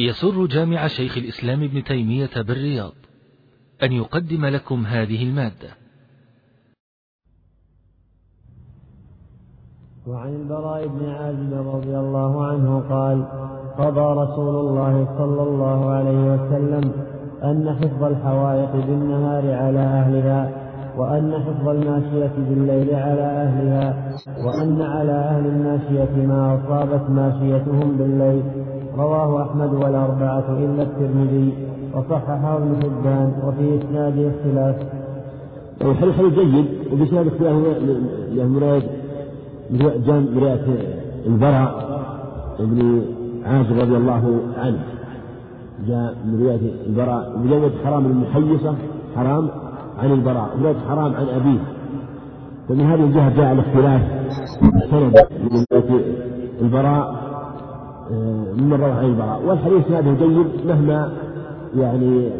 يسر جامع شيخ الإسلام ابن تيمية بالرياض أن يقدم لكم هذه المادة. وعن البراء بن عازب رضي الله عنه قال قضى رسول الله صلى الله عليه وسلم أن حفظ الحوائط بالنهار على أهلها وأن حفظ الماشية بالليل على أهلها وأن على أهل الماشية ما أصابت ماشيتهم بالليل. رواه أحمد والأربعة إلا الترمذي وصححه ابن حبان وفي إسناده اختلاف. الحديث حديث جيد وبسبب اختلاف له رواية جام رواية البراء بن عازب رضي الله عنه جاء من رواية البراء بجوة حرام المحيصة حرام عن البراء ولد حرام عن أبيه فمن هذه الجهة جاء الاختلاف سند من البراء آه، ممن روى عن البراء والحديث إسناده جيد مهما يعني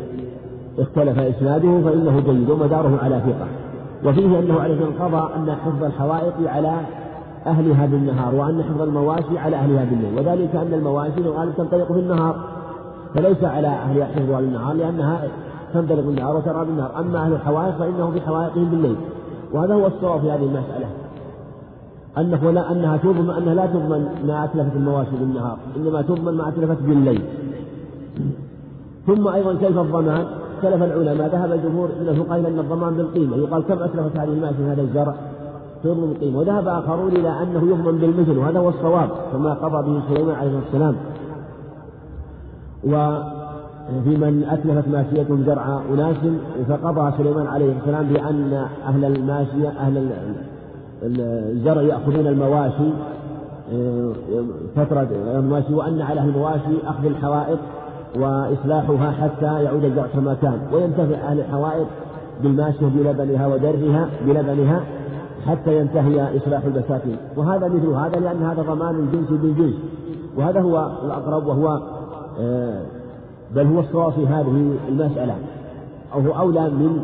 اختلف إسناده فإنه جيد ومداره على ثقة. وفيه أنه عليه قضى أن حفظ الحوائط على اهلها بالنهار وأن حفظ المواشي على اهلها بالليل وذلك أن المواشي الغالب تنطلق في النهار فليس على اهلها حفظها بالنهار لأنها تنطلق بالنهار وترى بالنهار أما أهل الحوائط فإنهم في حوائطهم بالليل. وهذا هو الصواب في هذه المسألة. أنه لا أنها تضمن أنها لا تضمن ما أتلفت المواشي بالنهار إنما تضمن ما أتلفت بالليل. ثم أيضا كيف الضمان؟ اختلف العلماء ذهب الجمهور من الفقهاء إلى أن الضمان بالقيمة يقال كم أتلفت هذه الماشية هذا الزرع؟ تضمن القيمة وذهب آخرون إلى أنه يضمن بالمثل وهذا هو الصواب كما قضى به سليمان عليه السلام. و في من أتلفت ماشيتهم زرع أناس فقضى سليمان عليه السلام بأن أهل الماشية أهل الزرع يأخذون المواشي آه، فترة المواشي وأن على أهل المواشي أخذ الحوائط وإصلاحها حتى يعود الزرع كما كان. وينتفع أهل الحوائط بالماشية بلبنها ودرها بلبنها حتى ينتهي إصلاح البساتين. وهذا مثل هذا لأن هذا ضمان الجنس بالجنس. وهذا هو الأقرب وهو آه، بل هو الصواب في هذه المسألة. أو هو أولى من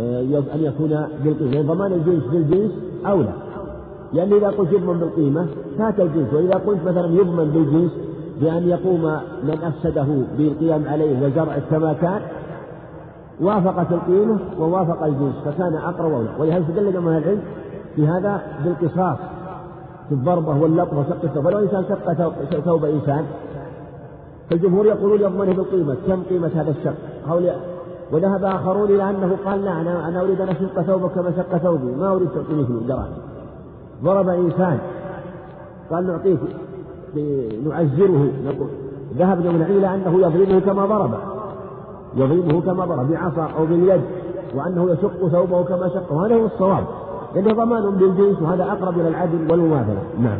آه، أن يكون بالقيمة لأن ضمان الجنس بالجنس أولى لأن إذا قلت يضمن بالقيمة فات الجنس وإذا قلت مثلا يضمن بالجنس بأن يقوم من أفسده بالقيام عليه وزرع كما كان وافقت القيمة ووافق الجنس فكان أقرب أولى ولهذا استدل جماهير العلم؟ في هذا بالقصاص في الضربة واللطمة وشق الثوب. فلو إنسان شق ثوب إنسان فالجمهور يقولون يضمنه بالقيمة. كم قيمة هذا الشق؟ وذهب آخرون إلى أنه قال لا أنا, أنا أريد أن أشق ثوبك كما شق ثوبي. ما أريد تعطيني فلوس دراهم ضرب إنسان. قال نعطيك نعزره ذهب من إلى أنه يضربه كما ضرب. يضربه كما ضرب بعصا أو باليد وأنه يشق ثوبه كما شقه وهذا هو الصواب. لأنه ضمان بالجنس وهذا أقرب إلى العدل والمماثلة. نعم.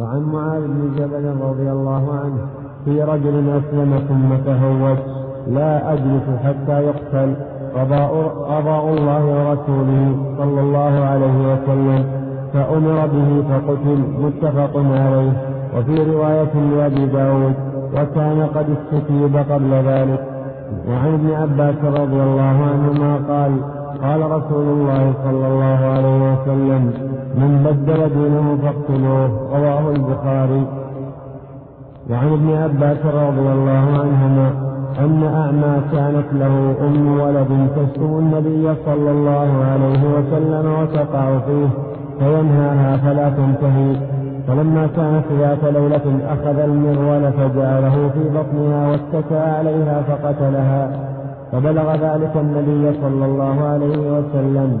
وعن معاذ بن جبل رضي الله عنه في رجل أسلم ثم تهوت لا أجلس حتى يقتل قضاء, قضاء الله ورسوله صلى الله عليه وسلم فأمر به فقتل متفق عليه. وفي رواية لأبي داود وكان قد استتيب قبل ذلك. وعن ابن عباس رضي الله عنهما قال قال رسول الله صلى الله عليه وسلم من بدل دينه فاقتلوه. رواه البخاري. وعن ابن عباس رضي الله عنهما أن أعمى كانت له أم ولد تشتم النبي صلى الله عليه وسلم وتقع فيه فينهاها فلا تنتهي. فلما كانت ذات ليلة أخذ المرول فجعله في بطنها واتكى عليها فقتلها. فبلغ ذلك النبي صلى الله عليه وسلم.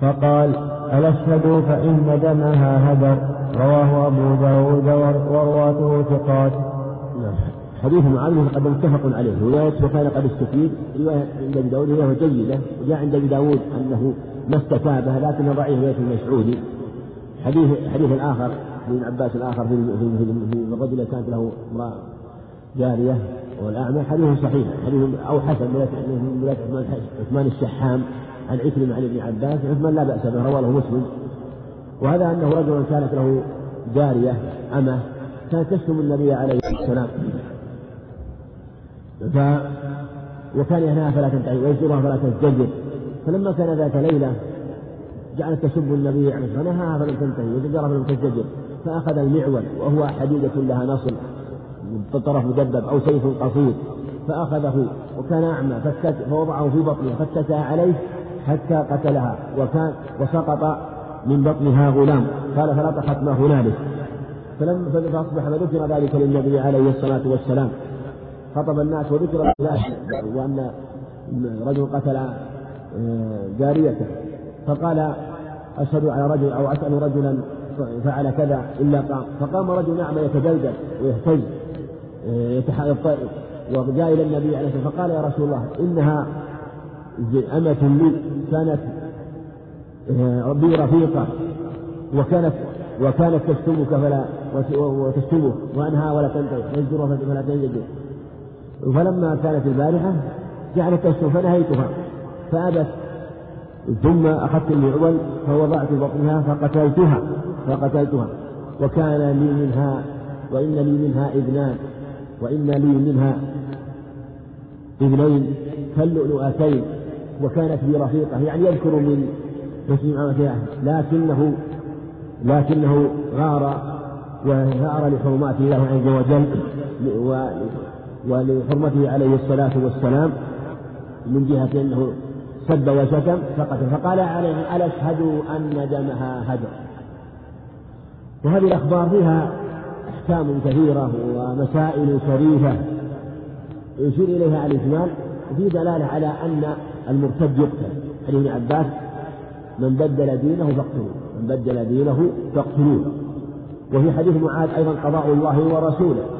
فقال ألا اشهدوا فإن دمها هدر؟ رواه أبو داود ورواته ثقات. حديث معاذ قد متفق عليه. رواية وكان قد استفيد. رواية عند أبي داود رواية جيدة. وجاء عند أبي داود أنه ما استتابه لكن ضعيف رواية المسعودي حديث حديث الآخر ابن عباس الآخر في في الرجل كانت له امرأة جارية والأعمى. حديث صحيح. حديث أو حسن من رواية عثمان الشحام عن عكرمة عن ابن عباس. عثمان لا بأس به رواه مسلم. وهذا أنه رجل كانت له جارية أمة كانت تشتم النبي عليه السلام ف وكان ينهاها فلا تنتهي ويزورها فلا تزدجر. فلما كان ذات ليلة جعلت تسب النبي عليه الصلاة فنهاها فلم تنتهي وزجرها فلم تزدجر. فأخذ المعول وهو حديدة لها نصل طرف مدبب أو سيف قصير. فأخذه وكان أعمى فوضعه في بطنها فاتكى عليه حتى قتلها وكان وسقط من بطنها غلام. قال فلطخت ما هنالك. فلما فأصبح فذكر ذلك للنبي عليه الصلاة والسلام. خطب الناس وذكر وأن رجل قتل آه، جاريته فقال أشهد على رجل أو أسأل رجلا فعل كذا إلا قام فقام رجل أعمى يتجلجل ويهتز آه، وجاء إلى النبي عليه الصلاة والسلام فقال يا رسول الله إنها أمة لي كانت آه، بي رفيقة وكانت وكانت تشتمك فلا وتشتمك وأنها ولا تنتهي تزجر فلا تنزجر فلما كانت البارحة جعلت تشتم فنهيتها فأبت. ثم أخذت المعول فوضعت بطنها فقتلتها فقتلتها. وكان لي منها وإن لي منها ابنان وإن لي منها ابنين كاللؤلؤتين وكانت لي رفيقة يعني يذكر من حسن لكنه لكنه غار وثار لحرمات الله عز وجل ولحرمته عليه الصلاة والسلام من جهة أنه سب وشتم فقتل فقال عليه ألا اشهدوا أن دمها هدر. وهذه الأخبار فيها أحكام كثيرة ومسائل شريفة يشير إليها الإجمال. وفي دلالة على أن المرتد يقتل. حديث ابن عباس من بدل دينه فاقتلوه. من بدل دينه فاقتلوه. وفي حديث معاذ أيضا قضاء الله ورسوله.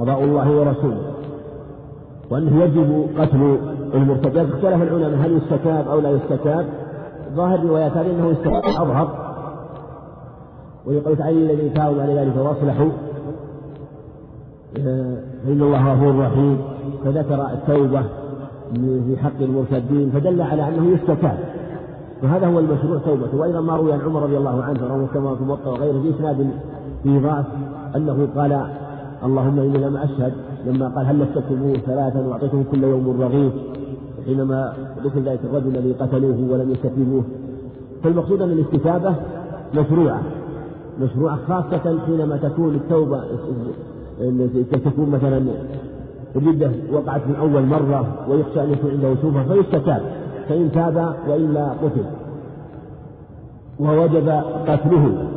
قضاء الله ورسوله. وأنه يجب قتل المرتد اختلف العلماء هل يستتاب أو لا يستتاب؟ ظاهر هذه أنه يستتاب أظهر. ويقول تعالى الذين تابوا على ذلك وأصلحوا. فإن الله غفور رحيم. فذكر التوبة في حق المرتدين فدل على أنه يستتاب. وهذا هو المشروع توبته. وأيضا ما روي عن عمر رضي الله عنه رواه كما في الموطأ وغيره في إسناد في ضعف أنه قال اللهم إني لم أشهد لما قال هل لفتكموه ثلاثا وأعطيتهم كل يوم رغيف حينما ذكر ذلك الرجل الذي قتلوه ولم يستتيبوه فالمقصود أن الاستتابة مشروعة مشروعة خاصة حينما تكون التوبة تكون مثلا الردة وقعت من أول مرة ويخشى أن يكون عنده توبة فيستتاب فإن تاب وإلا قتل ووجب قتله.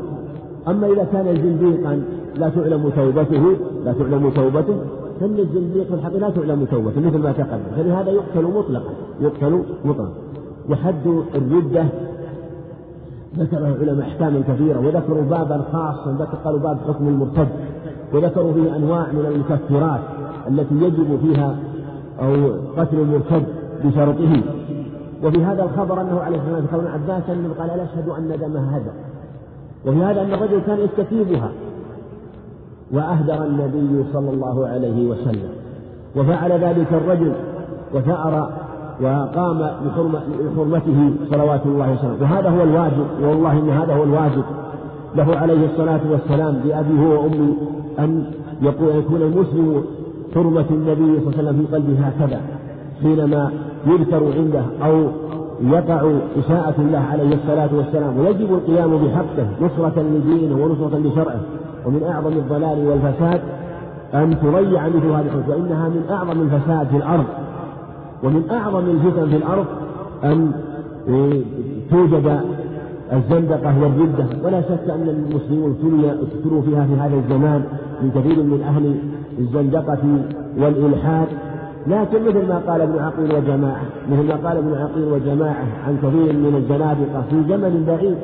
أما إذا كان زنديقا لا تعلم توبته لا تعلم توبته فإن الزنديق في الحق لا تعلم توبته مثل ما تقدم. فلهذا يقتل مطلقا يقتل مطلقا. وحد الردة ذكر العلماء أحكاما كثيرة وذكروا بابا خاصا قالوا باب حكم المرتد. وذكروا فيه أنواع من المكفرات التي يجب فيها أو قتل المرتد بشرطه. وفي هذا الخبر أنه عليه الصلاة والسلام عباس قال لا أشهد أن دمها هدر وفي هذا أن الرجل كان يستتيبها وأهدر النبي صلى الله عليه وسلم. وفعل ذلك الرجل وثأر وقام بحرمته صلوات الله وسلامه. وهذا هو الواجب والله إن هذا هو الواجب. له عليه الصلاة والسلام بأبي هو وأمي أن يكون المسلم حرمة النبي صلى الله عليه وسلم في قلبه هكذا حينما يذكر عنده أو يقع إساءة الله عليه الصلاة والسلام. ويجب القيام بحقه نصرة لدينه ونصرة لشرعه. ومن أعظم الضلال والفساد أن تضيع مثل هذه الحدود وإنها من أعظم الفساد في الأرض. ومن أعظم الفتن في الأرض أن توجد الزندقة والردة. ولا شك أن المسلمون ابتلوا فيها في هذا الزمان من كثير من أهل الزندقة والإلحاد. لكن مثل ما قال ابن عقيل وجماعة مثل ما قال ابن عقيل وجماعة عن كثير من الزنادقة في زمن بعيد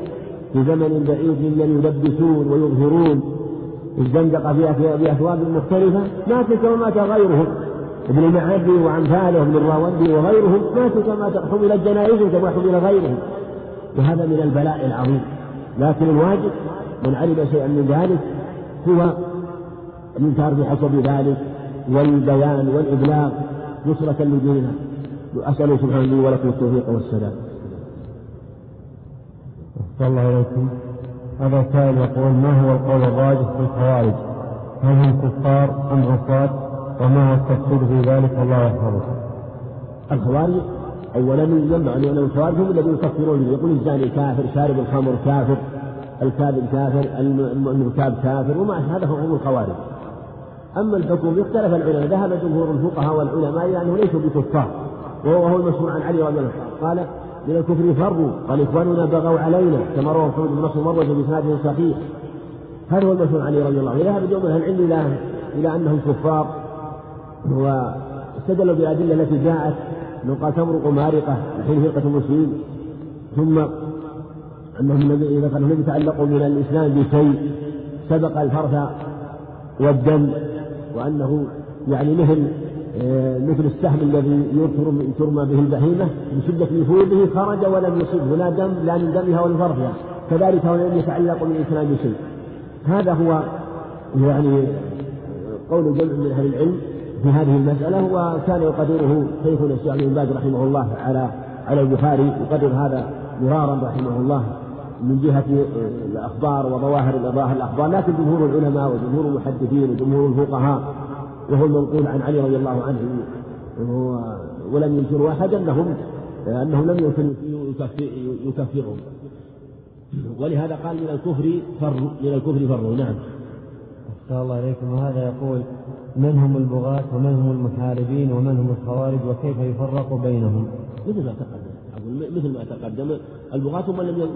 في زمن بعيد ممن يلبسون ويظهرون. الزندقة بأثواب مختلفة مات غيرهم. ابن المعدي وأمثاله ابن الراوندي وغيرهم ماتوا كما حمل الجنائز كما حمل غيرهم. وهذا من البلاء العظيم. لكن الواجب من علم شيئا من ذلك هو الإنكار بحسب ذلك والبيان والإبلاغ نصرة لديننا. أسأله سبحانه ولكم التوفيق والسلام. الله إليكم هذا سائل يقول ما هو القول الراجح في الخوارج؟ هل هم كفار أم عصاة؟ وما هو التفصيل في ذلك والله يحفظه. الخوارج أولا ينبغي أن الخوارج هم الذين يكفرون يقول الزاني كافر، شارب الخمر كافر، الكاذب كافر، المرتاب كافر وما هذا هم الخوارج. أما الحكم اختلف العلماء ذهب جمهور الفقهاء والعلماء إلى أنه ليسوا بكفار وهو المشهور عن علي رضي الله عنه قال من الكفر فروا قال إخواننا بغوا علينا كما روى محمد بن نصر مروج بإسناد صحيح. هذا هو عن علي رضي الله عنه. ذهب جمهور العلم إلى إلى أنهم كفار. واستدلوا بالأدلة التي جاءت أنه قال تمرق مارقة الحين فرقة المسلمين. ثم أنهم لم يتعلقوا من الإسلام بشيء سبق الفرث والدم وأنه يعني مثل مثل السهم الذي ترمى به البهيمة بشدة نفوذه خرج ولم يصبه لا دم لا من دمها ولا فرثها كذلك هو لم يتعلق بالإسلام بشيء هذا هو يعني قول جمع من أهل العلم في هذه المسألة وكان يقدره شيخنا الشيخ بن باز رحمه الله على على البخاري يقدر هذا مرارا رحمه الله من جهة الأخبار وظواهر الأخبار. لكن جمهور العلماء وجمهور المحدثين وجمهور الفقهاء وهو المنقول عن علي رضي الله عنه. ولم ينكروا أحد أنهم أنهم لم يكن يكفرهم ولهذا قال من الكفر فر من الكفر فر. نعم. أحسن الله إليكم. وهذا يقول من هم البغاة ومن هم المحاربين ومن هم الخوارج وكيف يفرق بينهم؟ مثل ما تقدم. مثل ما تقدم. البغاة هم الذين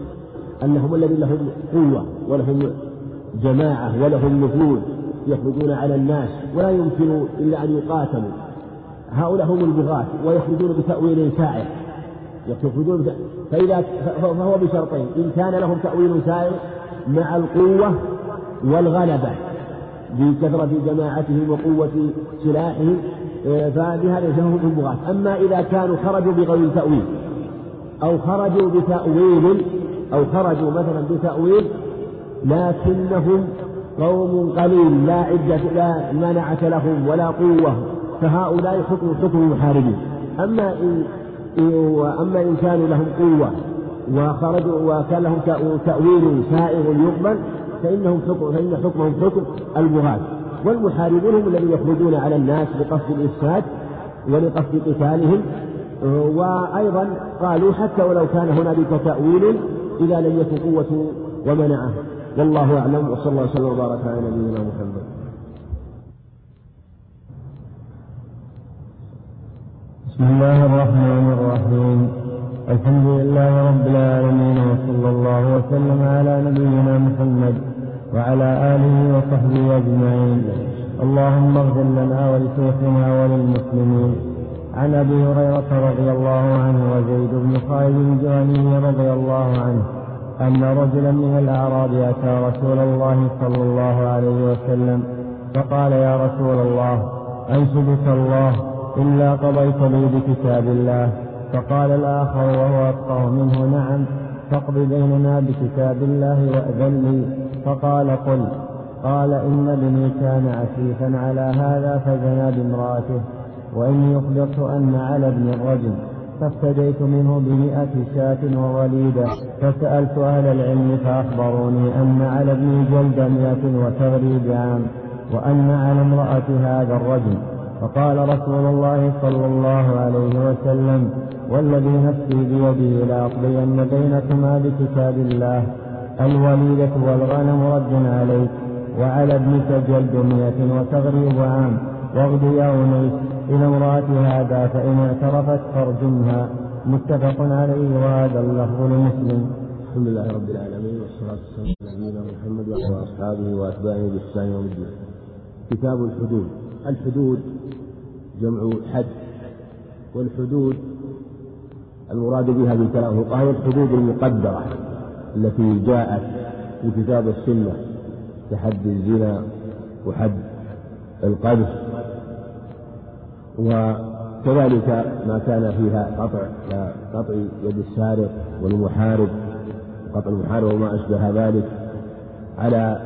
أنهم الذين لهم قوة ولهم جماعة ولهم نفوذ. يخرجون على الناس ولا يمكن إلا أن يقاتلوا. هؤلاء هم البغاة ويخرجون بتأويل سائر. يخرجون فإذا فهو بشرطين. إن كان لهم تأويل سائر مع القوة والغلبة بكثرة جماعتهم وقوة سلاحهم آه، فبهذا هم البغاة. أما إذا كانوا خرجوا بغير تأويل أو خرجوا بتأويل أو خرجوا مثلا بتأويل لكنهم قوم قليل لا عدة لا منعة لهم ولا قوة فهؤلاء حكم حكم المحاربين أما إن وأما إن كانوا لهم قوة وخرجوا وكان لهم تأويل سائغ يقبل فإنهم حكم فإن حكمهم حكم البغاة والمحاربون هم الذين يخرجون على الناس بقصد الإفساد ولقصد قتالهم. وأيضا قالوا حتى ولو كان هنالك تأويل إذا لم يكن قوة ومنعة. والله أعلم وصلى الله وسلم وبارك على نبينا محمد. بسم الله الرحمن الرحيم. الحمد لله رب العالمين وصلى الله وسلم على نبينا محمد وعلى آله وصحبه أجمعين. اللهم اغفر لنا ولشيخنا وللمسلمين. عن أبي هريرة رضي الله عنه وزيد بن خالد الجهني رضي الله عنه. أن رجلا من الأعراب أتى رسول الله صلى الله عليه وسلم فقال يا رسول الله انشدك الله إلا قضيت لي بكتاب الله. فقال الآخر وهو افقه منه نعم فاقض بيننا بكتاب الله وأذن لي. فقال قل قال إن ابني كان عفيفا على هذا فزنى بامرأته وإني أخبرت أن على ابن الرجل. فافتديت منه بمئة شاة ووليدة فسألت أهل العلم فأخبروني أن على ابني جلد مئة وتغريب عام وأن على امرأة هذا الرجل. فقال رسول الله صلى الله عليه وسلم والذي نفسي بيده لأقضين بينكما بكتاب الله الوليدة والغنم رد عليك وعلى ابنك جلد مئة وتغريب عام واغد يا أنيس إلى امرأة هذا فإن اعترفت فارجمها. متفق عليه وهذا اللفظ لمسلم. الحمد لله رب العالمين والصلاة والسلام على نبينا محمد وعلى أصحابه وأتباعه بإحسان يوم الدين. كتاب الحدود. الحدود جمع حد والحدود المراد بها من كلام الفقهاء الحدود المقدرة التي جاءت في كتاب السنة كحد الزنا وحد القذف. وكذلك ما كان فيها قطع قطع يد السارق والمحارب قطع المحارب وما أشبه ذلك على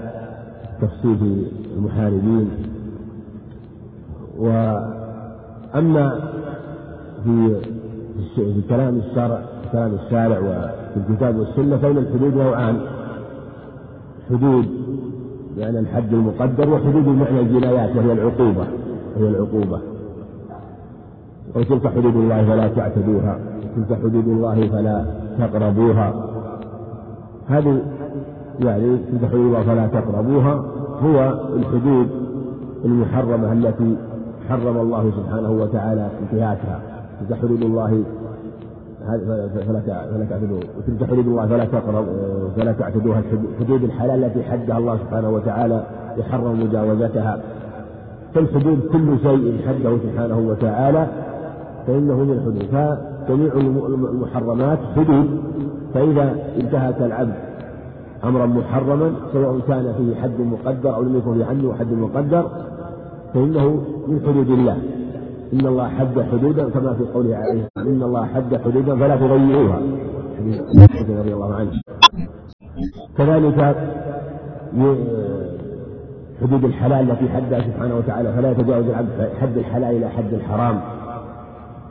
تخصيص المحاربين. وأما في في كلام الشرع كلام الشارع وفي الكتاب والسنة فإن الحدود نوعان. حدود يعني الحد المقدر وحدود بمعنى الجنايات وهي العقوبة وهي العقوبة. وتلك حدود الله فلا تعتدوها وتلك حدود الله فلا تقربوها. هذه يعني تلك حدود الله فلا تقربوها هو الحدود المحرمة التي حرم الله سبحانه وتعالى انتهاكها. تلك حدود الله فلا فلا تعتدوا. وتلك حدود الله فلا تقرب فلا تعتدوها. حدود الحلال التي حدها الله سبحانه وتعالى يحرم مجاوزتها. فالحدود كل شيء حده سبحانه وتعالى فإنه من الحدود. فجميع المحرمات حدود. فإذا انتهك العبد أمرا محرما سواء كان فيه حد مقدر أو لم يكن فيه حد مقدر فإنه من حدود الله. إن الله حد حدودا كما في قوله عليه إن الله حد حدودا فلا تضيعوها. رضي الله عنه. كذلك حدود الحلال التي حدها سبحانه وتعالى فلا يتجاوز العبد حد الحلال إلى حد الحرام.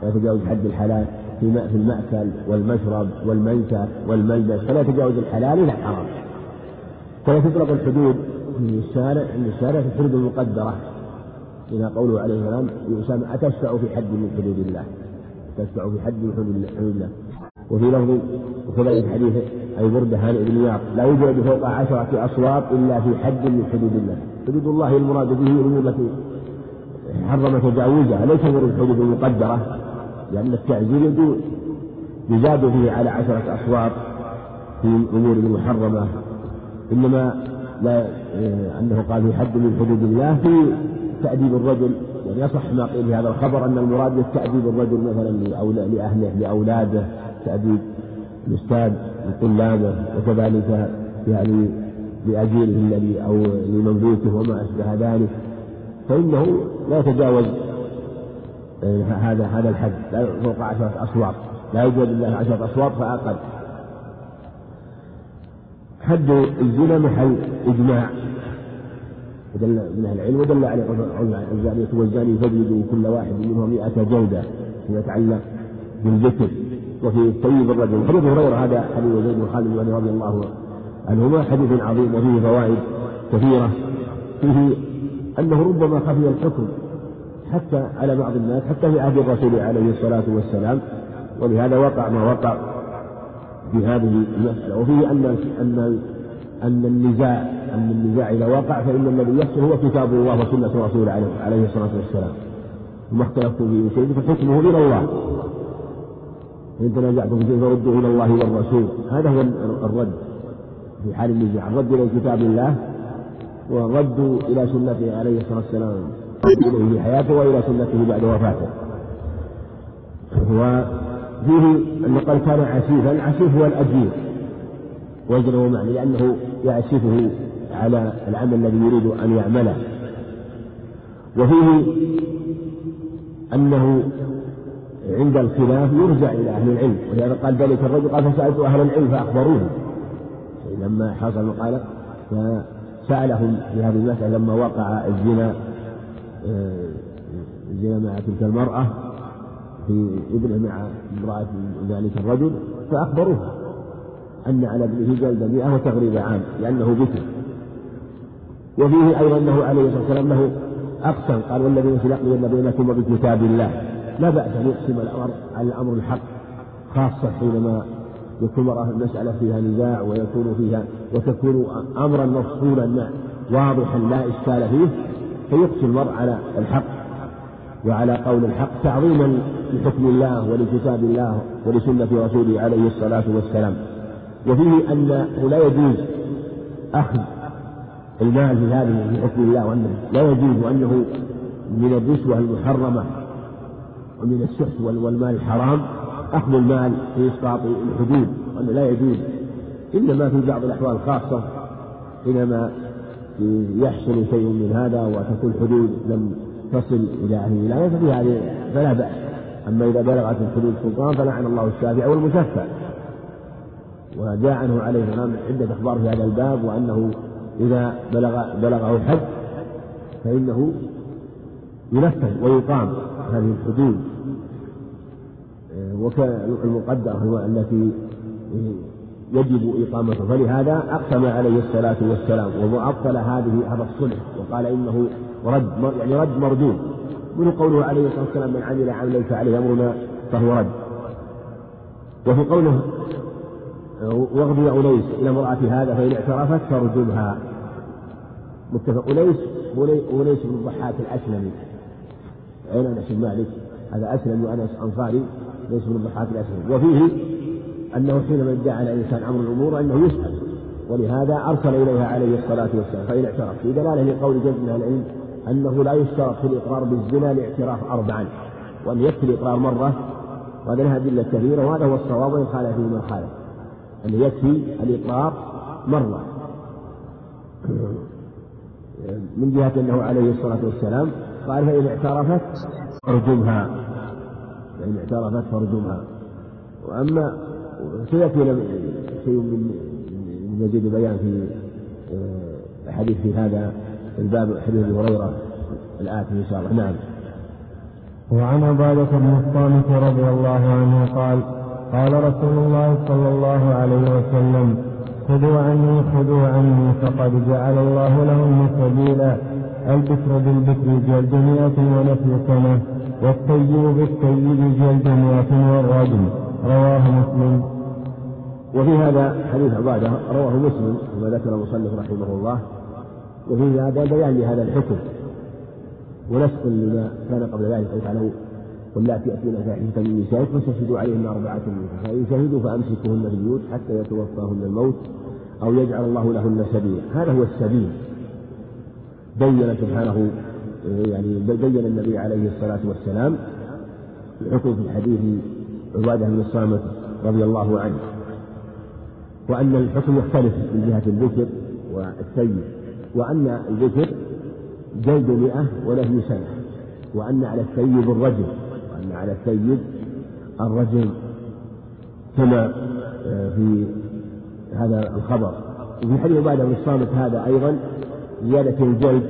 يتجاوز حد الحلال في في المأكل والمشرب والمنشأ والملبس فلا يتجاوز الحلال إلى الحرام فلا تطلق الحدود من الشارع عند الشارع في الحدود المقدرة. إلى قوله عليه السلام يسمى أتشفع في حد من حدود الله. تشفع في حد من حدود الله. وفي لفظ وكذلك حديث أي بردة هانئ بن لا يوجد فوق عشرة أصوات إلا في حد من حدود الله. حدود الله المراد به الأمور التي حرم تجاوزها ليس أمور الحدود المقدرة. لأن التعزير يجوز يزاد فيه على عشرة أصوات في الأمور المحرمة. إنما لا إيه، أنه قال في حد من حدود الله في تأديب الرجل يعني يصح ما قيل في هذا الخبر أن المراد تأديب الرجل مثلا لأهله لأولاده تأديب الأستاذ لطلابه وكذلك يعني لأجيره الذي أو لمنبوته وما أشبه ذلك. فإنه لا يتجاوز آه، هذا هذا الحد. لا فوق عشرة أصوات. لا يوجد إلا عشرة أصوات فأقل. حد الزنا محل إجماع. ودل من أهل العلم ودل عليه الزانية والزاني فجلدوا كل واحد منهم مئة جلدة فيما يتعلق بالذكر وفي طيب الرجل. حديث هريرة هذا حديث زيد بن خالد رضي الله عنهما حديث عظيم وفيه فوائد كثيرة. فيه أنه ربما خفي الحكم. حتى على بعض الناس حتى في عهد الرسول عليه الصلاة والسلام. ولهذا وقع ما وقع في هذه المسألة. وفيه أن أن أن النزاع أن النزاع إذا وقع فإن الذي يحصل هو كتاب الله وسنة رسوله عليه, الصلاة والسلام. وما اختلفتم فيه شيء فحكمه إلى الله. إن تنازعتم في فردوا إلى الله والرسول. هذا هو الرد في حال النزاع. الرد إلى كتاب الله والرد إلى سنته عليه الصلاة والسلام. إليه في حياته وإلى سنته بعد وفاته. وفيه أن قال كان عسيفا العسيف هو الأجير. وزنه ومعنى لأنه يعسفه على العمل الذي يريد أن يعمله. وفيه أنه عند الخلاف يرجع إلى أهل العلم. ولهذا قال ذلك الرجل قال فسألت أهل العلم فأخبروه. لما حصل المقالة فسألهم في هذه المسألة لما وقع الزنا الزنا مع تلك المرأة في ابنه مع امرأة ذلك الرجل فأخبروه أن على ابنه جلد مئة وتغريب عام لأنه بكر وفيه أيضا أنه عليه الصلاة والسلام له أقسم قال والذي في الأقل بينكم بكتاب الله. لا بأس أن يقسم الأمر على الأمر الحق خاصة حينما يكون المسألة فيها نزاع ويكون فيها وتكون أمرا مفصولا واضحا لا إشكال فيه. فيقسم المرء على الحق وعلى قول الحق تعظيما لحكم الله ولكتاب الله ولسنة رسوله عليه الصلاة والسلام. وفيه أنه لا يجوز أخذ المال في هذه في حكم الله وأنه لا يجوز وأنه من الرشوة المحرمة ومن السحت والمال الحرام أخذ المال في إسقاط الحدود وأنه لا يجوز. إنما في بعض الأحوال خاصة حينما يحصل شيء من هذا وتكون حدود لم تصل إلى أهل الولاية ففي هذه فلا بأس. أما إذا بلغت الحدود سلطان فلعن الله الشافع والمشفع وجاء عنه عليه السلام عدة أخبار في هذا الباب وأنه إذا بلغ بلغه حد فإنه ينفذ ويقام هذه الحدود. والمقدرة التي يجب إقامته. فلهذا أقسم عليه الصلاة والسلام ومعطل هذه هذا الصلح وقال إنه رد يعني رد مردود. من قوله عليه الصلاة والسلام من عمل عملا ليس عليه أمرنا فهو رد. وفي قوله واغضي أنيس إلى امرأة هذا فإن اعترفت فارجمها. متفق. أنيس وليس من الضحاك الأسلمي. عين أنس بن مالك هذا أسلم وأنس أنصاري ليس من الضحاك الأسلمي. وفيه أنه حينما ادعى على الإنسان أمر الأمور أنه يسأل. ولهذا أرسل إليها عليه الصلاة والسلام فإن اعترف. في دلالة لقول جد من العلم أنه لا يشترط في الإقرار بالزنا لاعتراف أربعا. وأن يكفي الإقرار مرة وهذا لها أدلة كثيرة وهذا هو الصواب وإن خالف فيه من خالف. أن يكفي الإقرار مرة. من جهة أنه عليه الصلاة والسلام قال فإن اعترفت فارجمها. فإن اعترفت فارجمها. وأما سيأتي شيء من مزيد البيان في آه، حديث في هذا الباب حديث أبي هريرة الآتي إن شاء الله. نعم. وعن عبادة بن الصامت رضي الله عنه قال قال رسول الله صلى الله عليه وسلم خذوا عني خذوا عني فقد جعل الله لهم سبيلا. البكر بالبكر جلد مئة ونفي سنة والطيب بالطيب جلد مئة والرجم رواه مسلم. وفي هذا حديث عبادة رواه مسلم كما ذكر المصنف رحمه الله. وفي هذا بيان لهذا الحكم. ونسق لما كان قبل ذلك. قال تعالى واللاتي يأتين فاحشة من نسائكم فاشهدوا عليهن أربعة منكم. فإن شهدوا فأمسكوهن في البيوت حتى يتوفاهن الموت أو يجعل الله لهن سبيلا. هذا هو السبيل. بين سبحانه يعني بين النبي عليه الصلاة والسلام. الحكم في حديث عبادة بن الصامت رضي الله عنه. وأن الحكم يختلف من جهة الذكر والسيد وأن الذكر جلد مئة ونهي سنة وأن على السيد الرجل وأن على السيد الرجل كما آه، في هذا الخبر. وفي حديث بعد بن الصامت هذا أيضا زيادة الجلد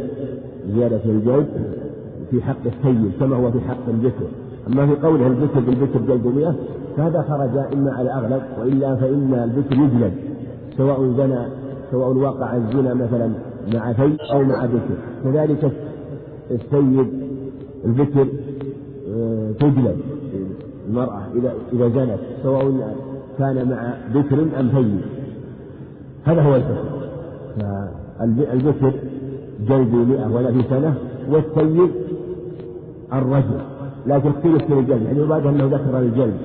زيادة الجلد في حق السيد كما هو في حق الذكر. أما في قوله الذكر بالذكر جلد مئة فهذا خرج إما على الأغلب وإلا فإن الذكر يجلد سواء زنى سواء وقع الزنا مثلا مع في أو مع ذكر كذلك السيد الذكر آه، تجلد المرأة إذا إذا زنت سواء كان مع ذكر أم ثيب هذا هو الحكم فالذكر جلد مئة ولا في سنة والسيد الرجل. لكن اختلف في الجلد يعني عبادة أنه ذكر الجلد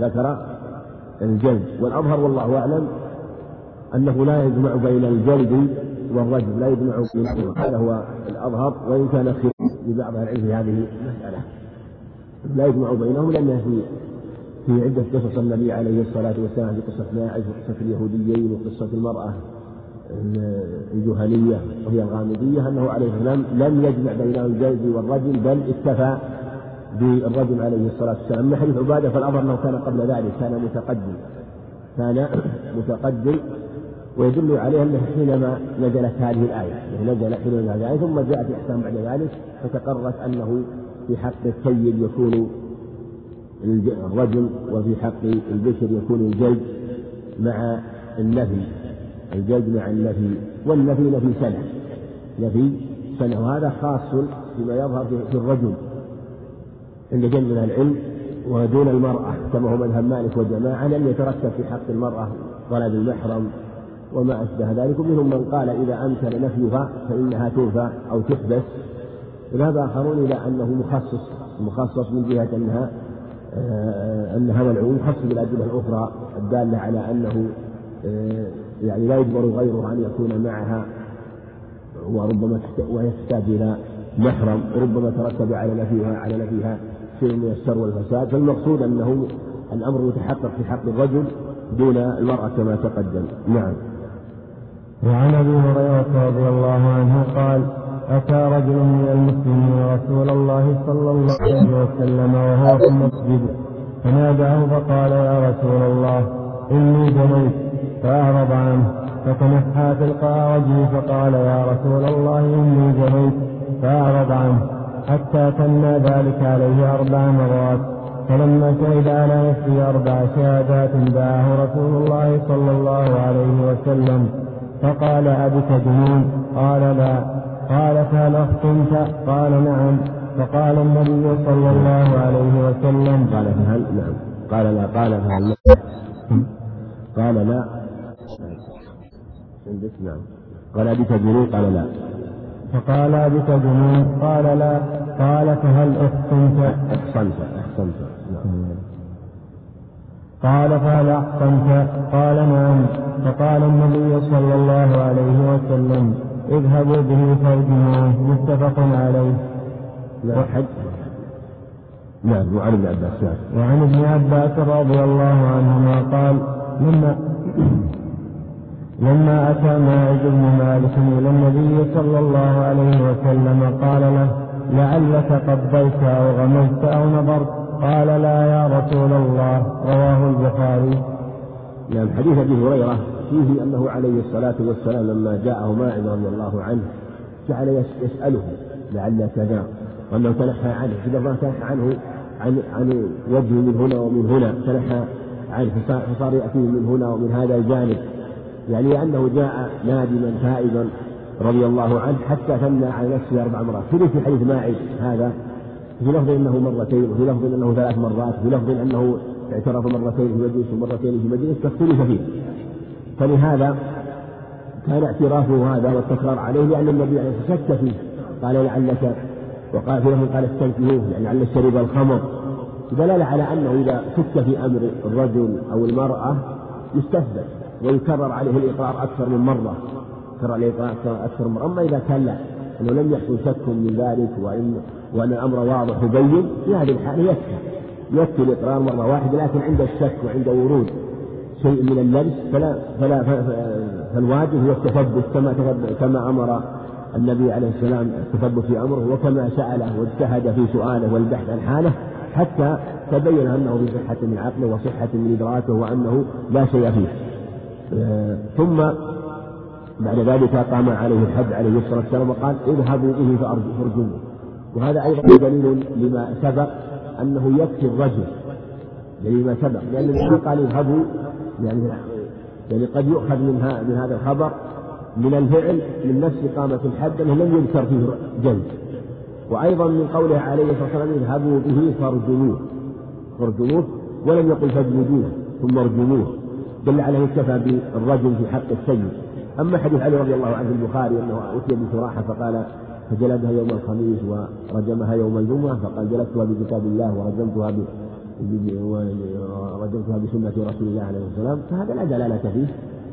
ذكر الجلد والأظهر والله أعلم أنه لا يجمع بين الجلد والرجل لا يجمع بينهما هذا هو الأظهر وإن كان في لبعض العلم في هذه المسألة. لا يجمع بينهم لأنه في في عدة قصص النبي عليه الصلاة والسلام في قصة ماعز وقصة اليهوديين وقصة المرأة الجهنية وهي الغامدية أنه عليه السلام لم يجمع بين الجلد والرجل بل اكتفى بالرجل عليه الصلاة والسلام. من حديث عبادة فالأمر أنه كان قبل ذلك كان متقدم. كان متقدم ويدل عليه أنه حينما نزلت هذه الآية يعني نزل حينما نزلت الآية ثم جاءت الأحكام بعد ذلك فتقررت أنه في حق السيد يكون الرجل وفي حق البشر يكون الجلد مع النفي الجلد مع النفي والنفي نفي سنة. نفي سنة وهذا خاص بما يظهر في الرجل. عند جل من العلم ودون المرأة كما هو مذهب مالك وجماعة لم يترتب في حق المرأة طلب المحرم وما أشبه ذلك. ومنهم من قال إذا أمكن نفيها فإنها توفى أو تحبس. وذهب آخرون إلى أنه مخصص مخصص من جهة أنها آه، أنها ملعون مخصص بالأدلة الأخرى الدالة على أنه آه، يعني لا يجبر غيره أن يكون معها وربما وهي تحتاج إلى محرم وربما ترتب على نفيها على نفيها شيء من الشر والفساد فالمقصود أنه الأمر يتحقق في حق الرجل دون المرأة كما تقدم. نعم. وعن أبي هريرة رضي الله عنه قال أتى رجل من المسلمين رسول الله صلى الله عليه وسلم وهو في المسجد فناداه فقال يا رسول الله إني جنيت فأعرض عنه فتنحى تلقاء وجهه فقال يا رسول الله إني جنيت فأعرض عنه حتى تنى ذلك عليه أربع مرات. فلما شهد على نفسه أربع شهادات دعاه رسول الله صلى الله عليه وسلم. فقال أبك جنون قال لا. قال فهل أختمت قال نعم. فقال النبي صلى الله عليه وسلم. قال فهل نعم. قال لا. قال فهل قال لا. عندك؟ نعم. قال أبك جنون قال لا. فقال بك جنون. قال لا. قال فهل أحسنت؟ أحسنت أحسنت. قال فهل أحسنت؟ قال نعم. فقال النبي صلى الله عليه وسلم اذهبوا به فارجموه متفق عليه. لا حد نعم وعن ابن عباس نعم. وعن ابن عباس رضي الله عنهما قال لما لما أتى ماعز بن مالك إلى النبي صلى الله عليه وسلم قال له لعلك قبلت أو غمزت أو نظرت؟ قال لا يا رسول الله. رواه البخاري. نعم حديث أبي هريرة فيه أنه عليه الصلاة والسلام لما جاءه ماعز رضي الله عنه جعل يسأله لعل كذا وأنه تنحى عنه إذا ما تنحى عنه عن عن وجهه من هنا ومن هنا تنحى عنه فصار يأتيه من هنا ومن هذا الجانب. يعني أنه جاء نادما تائبا رضي الله عنه حتى ثنى على نفسه أربع مرات. في في حديث ماعز هذا. في لفظ أنه مرتين وفي لفظ أنه ثلاث مرات وفي لفظ أنه اعترف مرتين في مجلس ومرتين في مجلس فاختلف فيه. فلهذا كان اعترافه هذا والتكرار عليه لأن النبي عليه الصلاة والسلام شك فيه. قال لعلك وقال في لفظ قال استنكروه يعني لعل شرب الخمر. دلالة على أنه إذا شك في أمر الرجل أو المرأة يستثبت. ويكرر عليه الإقرار أكثر من مرة. يكرر عليه الإقرار أكثر من مرة. أما إذا كان لا أنه لم يحصل شك من ذلك وإن وأن الأمر واضح وبين في هذه الحالة يكفي. يكفي الإقرار مرة واحدة لكن عند الشك وعند ورود شيء من اللبس فلا فلا فالواجب هو التثبت كما كما أمر النبي عليه السلام التثبت في أمره وكما سأله واجتهد في سؤاله والبحث عن حاله حتى تبين أنه بصحة من عقله وصحة من إدراكه وأنه لا شيء فيه. ثم بعد ذلك قام عليه الحد عليه الصلاة والسلام وقال اذهبوا به فارجموه وهذا أيضا دليل لما سبق أنه يكفي الرجل. دليل ما سبق. لأن النبي قال اذهبوا يعني يعني قد يؤخذ من, من هذا الخبر من الفعل من نفس إقامة الحد أنه لم يذكر فيه جلد وأيضا من قوله عليه الصلاة والسلام اذهبوا به فارجموه. فارجموه ولم يقل فاجلدوه ثم ارجموه. دل عليه اكتفى بالرجل في حق السيد. أما حديث علي رضي الله عنه البخاري أنه أتي بسراحة فقال فجلدها يوم الخميس ورجمها يوم الجمعة فقال جلدتها بكتاب الله ورجمتها ب... ورجمتها بسنة رسول الله عليه السلام فهذا لا دلالة فيه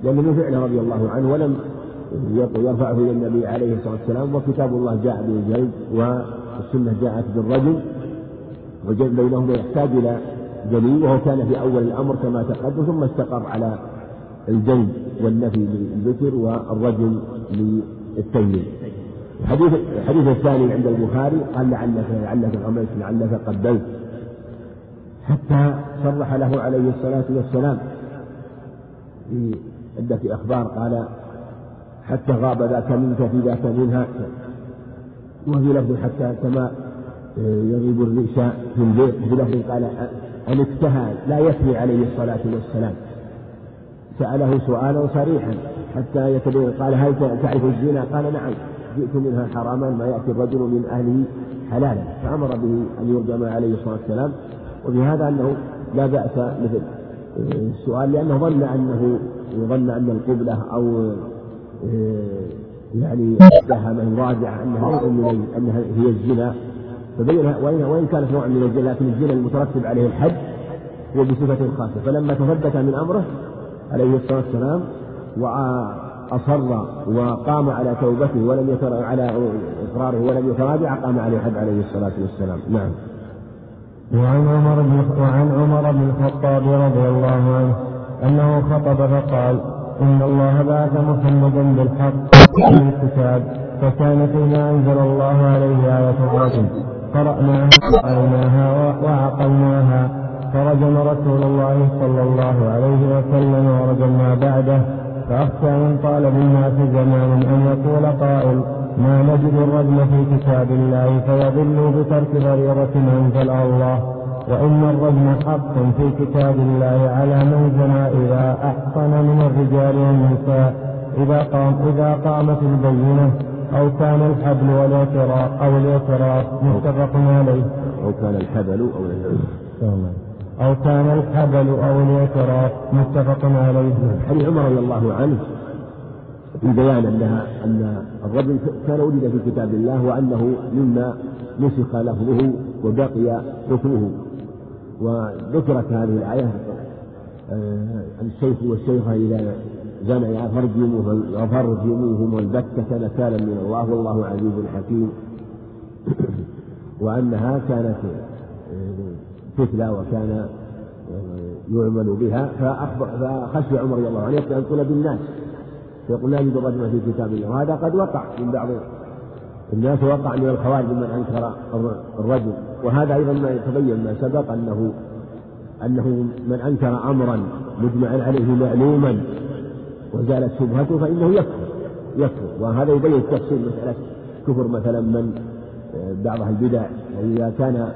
لأنه من فعله رضي الله عنه ولم يرفعه إلى النبي عليه الصلاة والسلام وكتاب الله جاء بالجلد والسنة جاءت بالرجل والجلد بينهما يحتاج إلى دليل وهو كان في أول الأمر كما تقدم ثم استقر على الجلد والنفي للذكر والرجل للتيمين الحديث الحديث الثاني عند البخاري قال لعلك لعلك غمزت لعلك قبلت حتى صرح له عليه الصلاة والسلام في عدة أخبار قال حتى غاب ذاك منك في ذاك منها. وفي لفظ حتى كما يغيب الريش في البيت في لفظ قال أن اجتهد لا يثني عليه الصلاة والسلام. سأله سؤالا صريحا حتى يتبين قال هل تعرف الزنا؟ قال نعم جئت منها حراما ما يأتي الرجل من أهله حلالا. فأمر به أن يرجم عليه الصلاة والسلام وفي هذا أنه لا بأس مثل السؤال لأنه ظن أنه ظن أن القبلة أو يعني اتهم مراجعة أنها أنها هي الزنا. فبين وإن وإن كانت نوع من الزنا لكن الزنا المترتب عليه الحد هو بصفة خاصة. فلما تثبت من أمره عليه الصلاة والسلام وأصر وقام على توبته ولم يتر على إقراره ولم يتراجع قام عليه الحد عليه الصلاة والسلام. نعم. وعن عمر بن وعن عمر بن الخطاب رضي الله عنه أنه خطب فقال إن الله بعث محمدا بالحق في الكتاب فكان فيما أنزل الله عليه آية الرجل قرأناها وقرأناها وعقلناها فرجم رسول الله صلى الله عليه وسلم ورجمنا بعده. فأخشى إن طال بالناس زمان أن يقول قائل ما نجد الرجم في كتاب الله فيضل بترك فريضة أنزل الله. وإن الرجم حق في كتاب الله على من زنى إذا أحصن من الرجال والنساء. إذا قام إذا قامت البينة أو كان الحبل والاعتراف أو الإعتراف متفق عليه. أو كان الحبل أو الإعتراف. أو كان الحبل أو الإعتراف متفق عليه. حديث عمر رضي الله عنه في بيان أنها أن الرجل كان ولد في كتاب الله وأنه مما نسخ لفظه وبقي حكمه وذكرت هذه الآية آه، الشيخ والشيخة إذا زنيا فارجموهم البتة نكالا من الله والله عزيز حكيم. وأنها كانت تتلى وكان يعمل بها فخشي عمر رضي الله عنه أن ينقل بالناس فيقول لا يوجد الرجل في كتاب الله وهذا قد وقع من بعض الناس وقع من الخوارج من أنكر الرجل. وهذا أيضا ما يتبين ما سبق أنه أنه من أنكر أمرا مجمعا عليه معلوما وزالت شبهته فإنه يكفر يكفر. وهذا يبين تفصيل مسألة كفر مثلا من بعض البدع. وإذا كان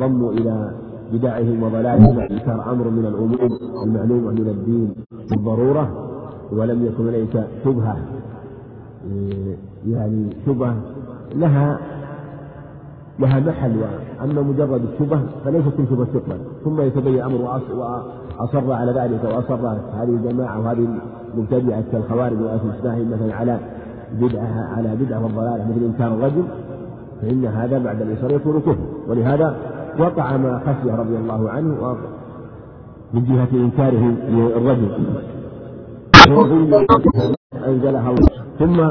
ضموا إلى بدعهم وضلالهم إنكار أمر من الأمور المعلومة من الدين بالضرورة ولم يكن ليس شبهة. يعني شبهة لها لها محل أما مجرد الشبهة فليست شبهة تقبل ثم يتبين أمر وأصر على ذلك وأصر هذه الجماعة وهذه المبتدعة كالخوارج وأهل مثلا على بدعة على بدعة والضلالة. مثل إنكار الرجل فإن هذا بعد الإصرار يكون كفر. ولهذا وقع ما خشي رضي الله عنه من جهة إنكاره للرجل. أنزلها ثم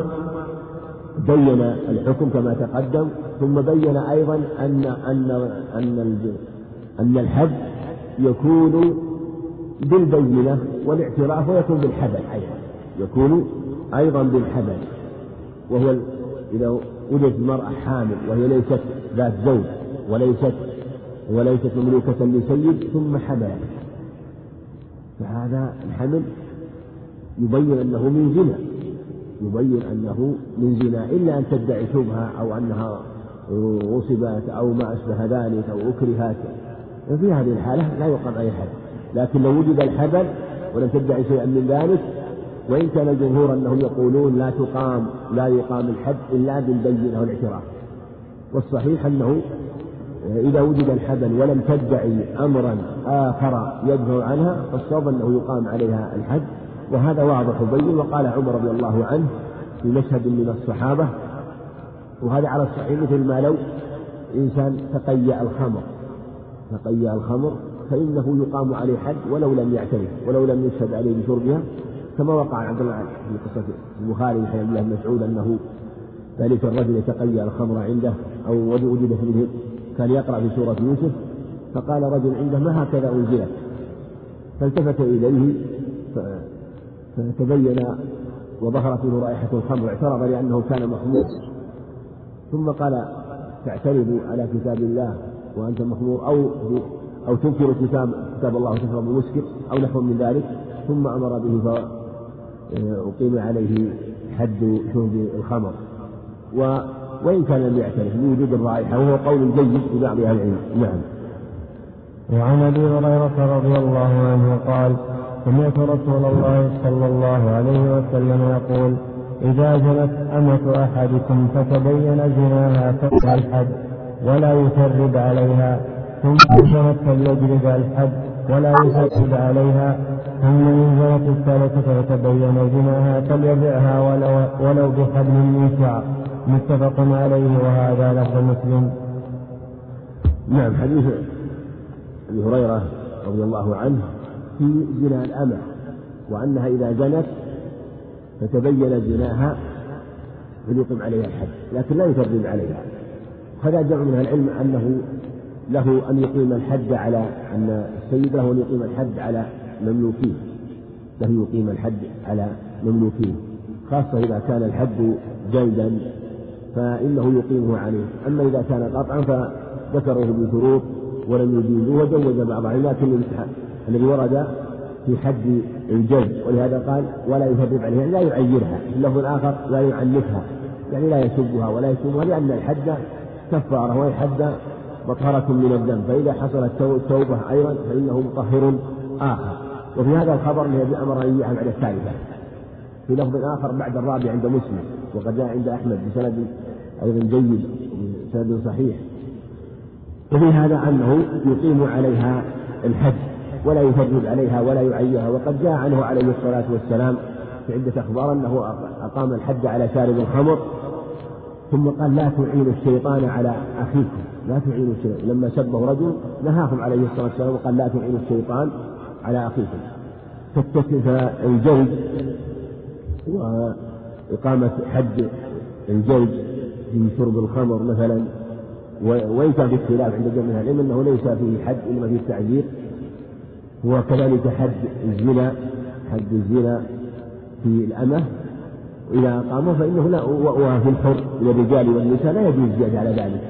بين الحكم كما تقدم ثم بين أيضا أن أن أن أن الحد يكون بالبينة والاعتراف ويكون بالحبل. أيضا يكون أيضا بالحبل. وهو إذا وجدت المرأة حامل وهي ليست ذات زوج وليست وليست مملوكة لسيد ثم حملت فهذا الحمل يبين أنه من زنا. يبين أنه من زنا. إلا أن تدعي شبهة أو أنها غصبت أو ما أشبه ذلك أو أكرهت. في هذه الحالة لا يقام أي حد. لكن لو وجد الحبل ولم تدعي شيئا من ذلك وإن كان الجمهور أنهم يقولون لا تقام لا يقام الحد إلا بالبينة والاعتراف. والصحيح أنه إذا وجد الحبل ولم تدعي أمرا آخر يدفع عنها فالصواب أنه يقام عليها الحد. وهذا واضح بين وقال عمر رضي الله عنه في مشهد من الصحابة وهذا على الصحيح مثل ما لو إنسان تقيأ الخمر تقيأ الخمر فإنه يقام عليه حد ولو لم يعترف ولو لم يشهد عليه بشربها كما وقع عبد الله في قصة البخاري من حديث الله بن مسعود أنه ذلك الرجل يتقيأ الخمر عنده أو وجدت منه كان يقرأ في سورة يوسف فقال رجل عنده ما هكذا أنزلت؟ فالتفت إليه فتبين وظهرت منه رائحة الخمر اعترض لأنه كان مخمور. ثم قال تعترض على كتاب الله وأنت مخمور أو أو تنكر كتاب كتاب الله وتشرب المسكر أو نحو من ذلك. ثم أمر به فأقيم عليه حد شرب الخمر. و وإن كان لم يعترف بوجود الرائحة وهو قول جيد في بعض أهل العلم. نعم. وعن أبي هريرة رضي الله عنه قال سمعت رسول الله صلى الله عليه وسلم يقول إذا زنت أمة أحدكم فتبين زناها فقع الحد ولا يثرب عليها ثم زنت فليجلد الحد ولا يثرب عليها ثم إن زنت الثالثة فتبين زناها فليبعها ولو, ولو بحبل من شعر متفق عليه وهذا لفظ مسلم. نعم حديث أبي هريرة رضي الله عنه في زنا الأمة وأنها إذا زنت فتبين زناها فليقم عليها الحد لكن لا يثرب عليها. هذا جمع من العلم أنه له أن يقيم الحد على أن السيد له أن يقيم الحد على مملوكيه له يقيم الحد على مملوكيه خاصة إذا كان الحد جلدا فإنه يقيمه عليه. أما إذا كان قطعا فذكره بشروط ولم يجيزوه وجوز بعضهم لكن الذي ورد في حد الجلد ولهذا قال ولا يفرق عليها يعني لا يعيرها في اللفظ الآخر لا يعنفها يعني لا يسبها ولا يشتمها لأن الحد كفارة والحد مطهرة من الذنب فإذا حصلت التوبة أيضا فإنه مطهر آخر. وفي هذا الخبر الذي أمر يعمل على الثالثة. في لفظ آخر بعد الرابع عند مسلم وقد جاء عند أحمد بسند أيضا جيد بسند صحيح. وفي هذا أنه يقيم عليها الحد. ولا يفرد عليها ولا يعيرها وقد جاء عنه عليه الصلاة والسلام في عدة أخبار أنه أقام الحد على شارب الخمر ثم قال لا تعينوا الشيطان على أخيكم لا تعينوا الشيطان. لما سبه رجل نهاهم عليه الصلاة والسلام وقال لا تعينوا الشيطان على أخيكم. الجلد وإقامة حد الجلد في شرب الخمر مثلا في اختلاف عند جميع العلم أنه ليس فيه حد إنما فيه تعذير وكذلك حد الزنا حد الزنا في الأمة إذا أقامه فإنه لا وفي الحر للرجال والنساء لا يجوز الزيادة على ذلك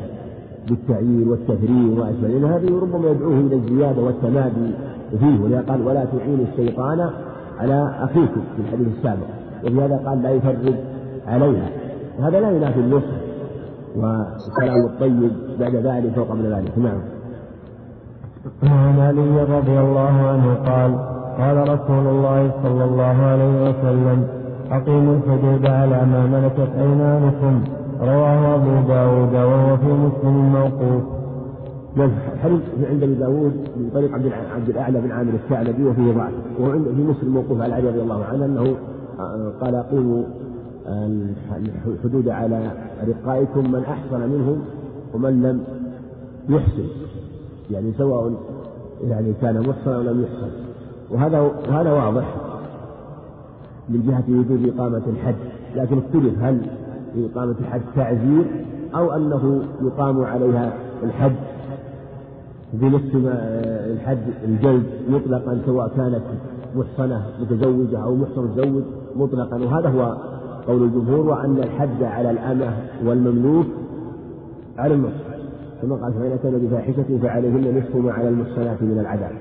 بالتعيير والتفريغ وما أشبه لأن هذه ربما يدعوه إلى الزيادة والتمادي فيه ولذا قال ولا تعينوا الشيطان على أخيكم في الحديث السابق ولهذا قال لا يفرد عليها وهذا لا ينافي النصح والكلام الطيب بعد ذلك وقبل ذلك. نعم. وعن علي رضي الله عنه قال قال رسول الله صلى الله عليه وسلم أقيموا الحدود على ما ملكت أيمانكم. رواه أبو داود وهو في مسلم موقوف. نعم حديث عند أبي داود من طريق عبد عبد الأعلى بن عامر الثعلبي وفيه ضعف. وعند في مسلم موقوف على علي رضي الله عنه أنه آه، قال أقيموا الحدود على رقائكم من أحسن منهم ومن لم يحسن. يعني سواء يعني كان محصنا أو لم يحصن. وهذا وهذا واضح من جهة وجود إقامة الحد. لكن اختلف هل إقامة الحد تعزير أو أنه يقام عليها الحد. بنفس الحد الجلد مطلقا سواء كانت محصنة متزوجة أو محصن متزوج مطلقا. وهذا هو قول الجمهور وأن الحد على الأمة والمملوك على النص كما قال فإن أتى بفاحشة فعليهن نصف ما على المحصنات من العذاب.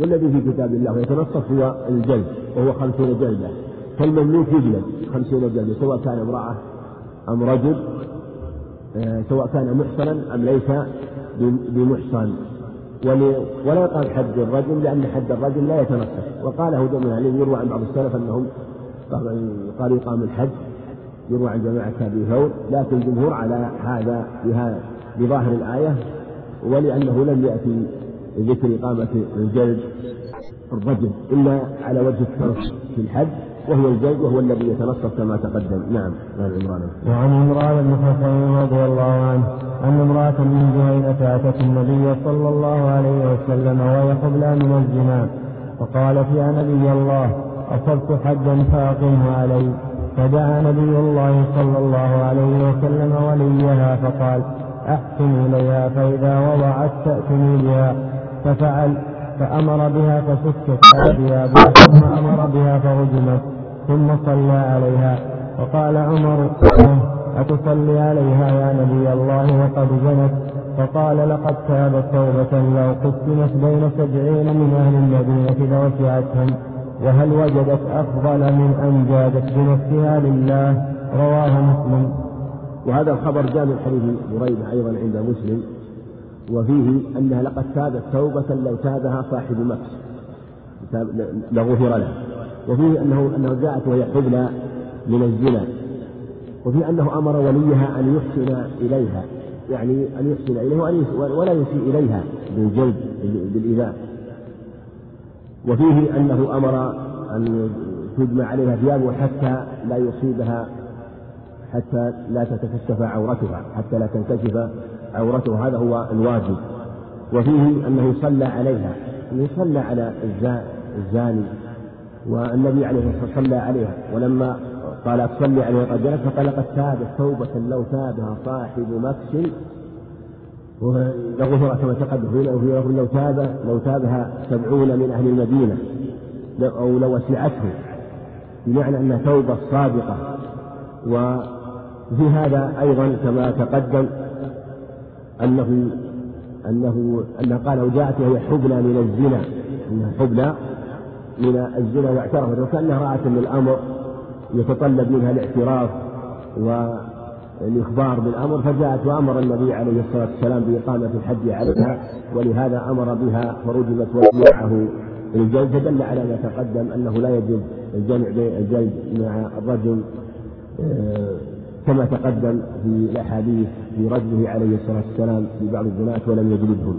والذي في كتاب الله يتنصف هو الجلد وهو خمسون جلدة. فالمملوك يجلد خمسون جلدة سواء كان امرأة أم رجل آه، سواء كان محصنا أم ليس بمحصن. ولا يقال حد الرجل لأن حد الرجل لا يتنصف. وقاله جمع عليه يروى عن بعض السلف أنهم قالوا يقام الحد يروى عن جماعة أبي ثور لكن الجمهور على هذا بها بظاهر الآية ولأنه لم يأتي ذكر إقامة الجلد الرجل إلا على وجه الترك في الحد وهو الجلد وهو الذي يتنصف كما تقدم. نعم عن عمران. وعن عمران بن حسين رضي الله عنه أن امرأة من جهينة أتت النبي صلى الله عليه وسلم وهي حبلى من الزنا فقالت يا نبي الله أصبت حدا فأقمه علي. فدعا نبي الله صلى الله عليه وسلم وليها فقال أحسن إليها فإذا وضعت تأتني بها ففعل فأمر بها فسكت ثيابها ثم أمر بها فرجمت ثم صلى عليها. وقال عمر أتصلي عليها يا نبي الله وقد زنت فقال لقد تابت توبة لو قسمت بين سبعين من أهل المدينة لوسعتهم وهل وجدت أفضل من أن جادت بنفسها لله؟ رواه مسلم. وهذا الخبر جاء من حديث بريدة أيضا عند مسلم وفيه أنها لقد تابت توبة لو تابها صاحب مكس. لغفر له. وفيه أنه أنه جاءت وهي حبلى من الزنا. وفي أنه أمر وليها أن يحسن إليها. يعني أن يحسن إليها ولا يسيء إليها بالجلد بالإيذاء. وفيه أنه أمر أن تجمع عليها ثيابه حتى لا يصيبها حتى لا تتكشف عورتها حتى لا تنكشف عورته هذا هو الواجب. وفيه أنه صلى عليها أنه صلى على الزاني والنبي عليه الصلاة والسلام صلى عليها. ولما قال تصلي عليها قد جلس فقال قد تابت توبة لو تابها صاحب مكس. لغفر كما تقدم لو تاب لو تابها سبعون من أهل المدينة أو لو وسعته. بمعنى أنها توبة صادقة. وفي هذا أيضا كما تقدم أنه أنه أنه قال وجاءت وهي حبلى من الزنا أنها حبلى من الزنا واعترفت وكأنها رأت أن الأمر يتطلب منها الاعتراف والإخبار بالأمر فجاءت وأمر النبي عليه الصلاة والسلام بإقامة الحج عليها ولهذا أمر بها فرجمت وجمعه الجلد فدل على ما تقدم أنه لا يجوز الجمع بين الجلد مع الرجل آه، كما تقدم في الأحاديث في رجله عليه الصلاة والسلام في بعض الزناة ولم يجلدهم.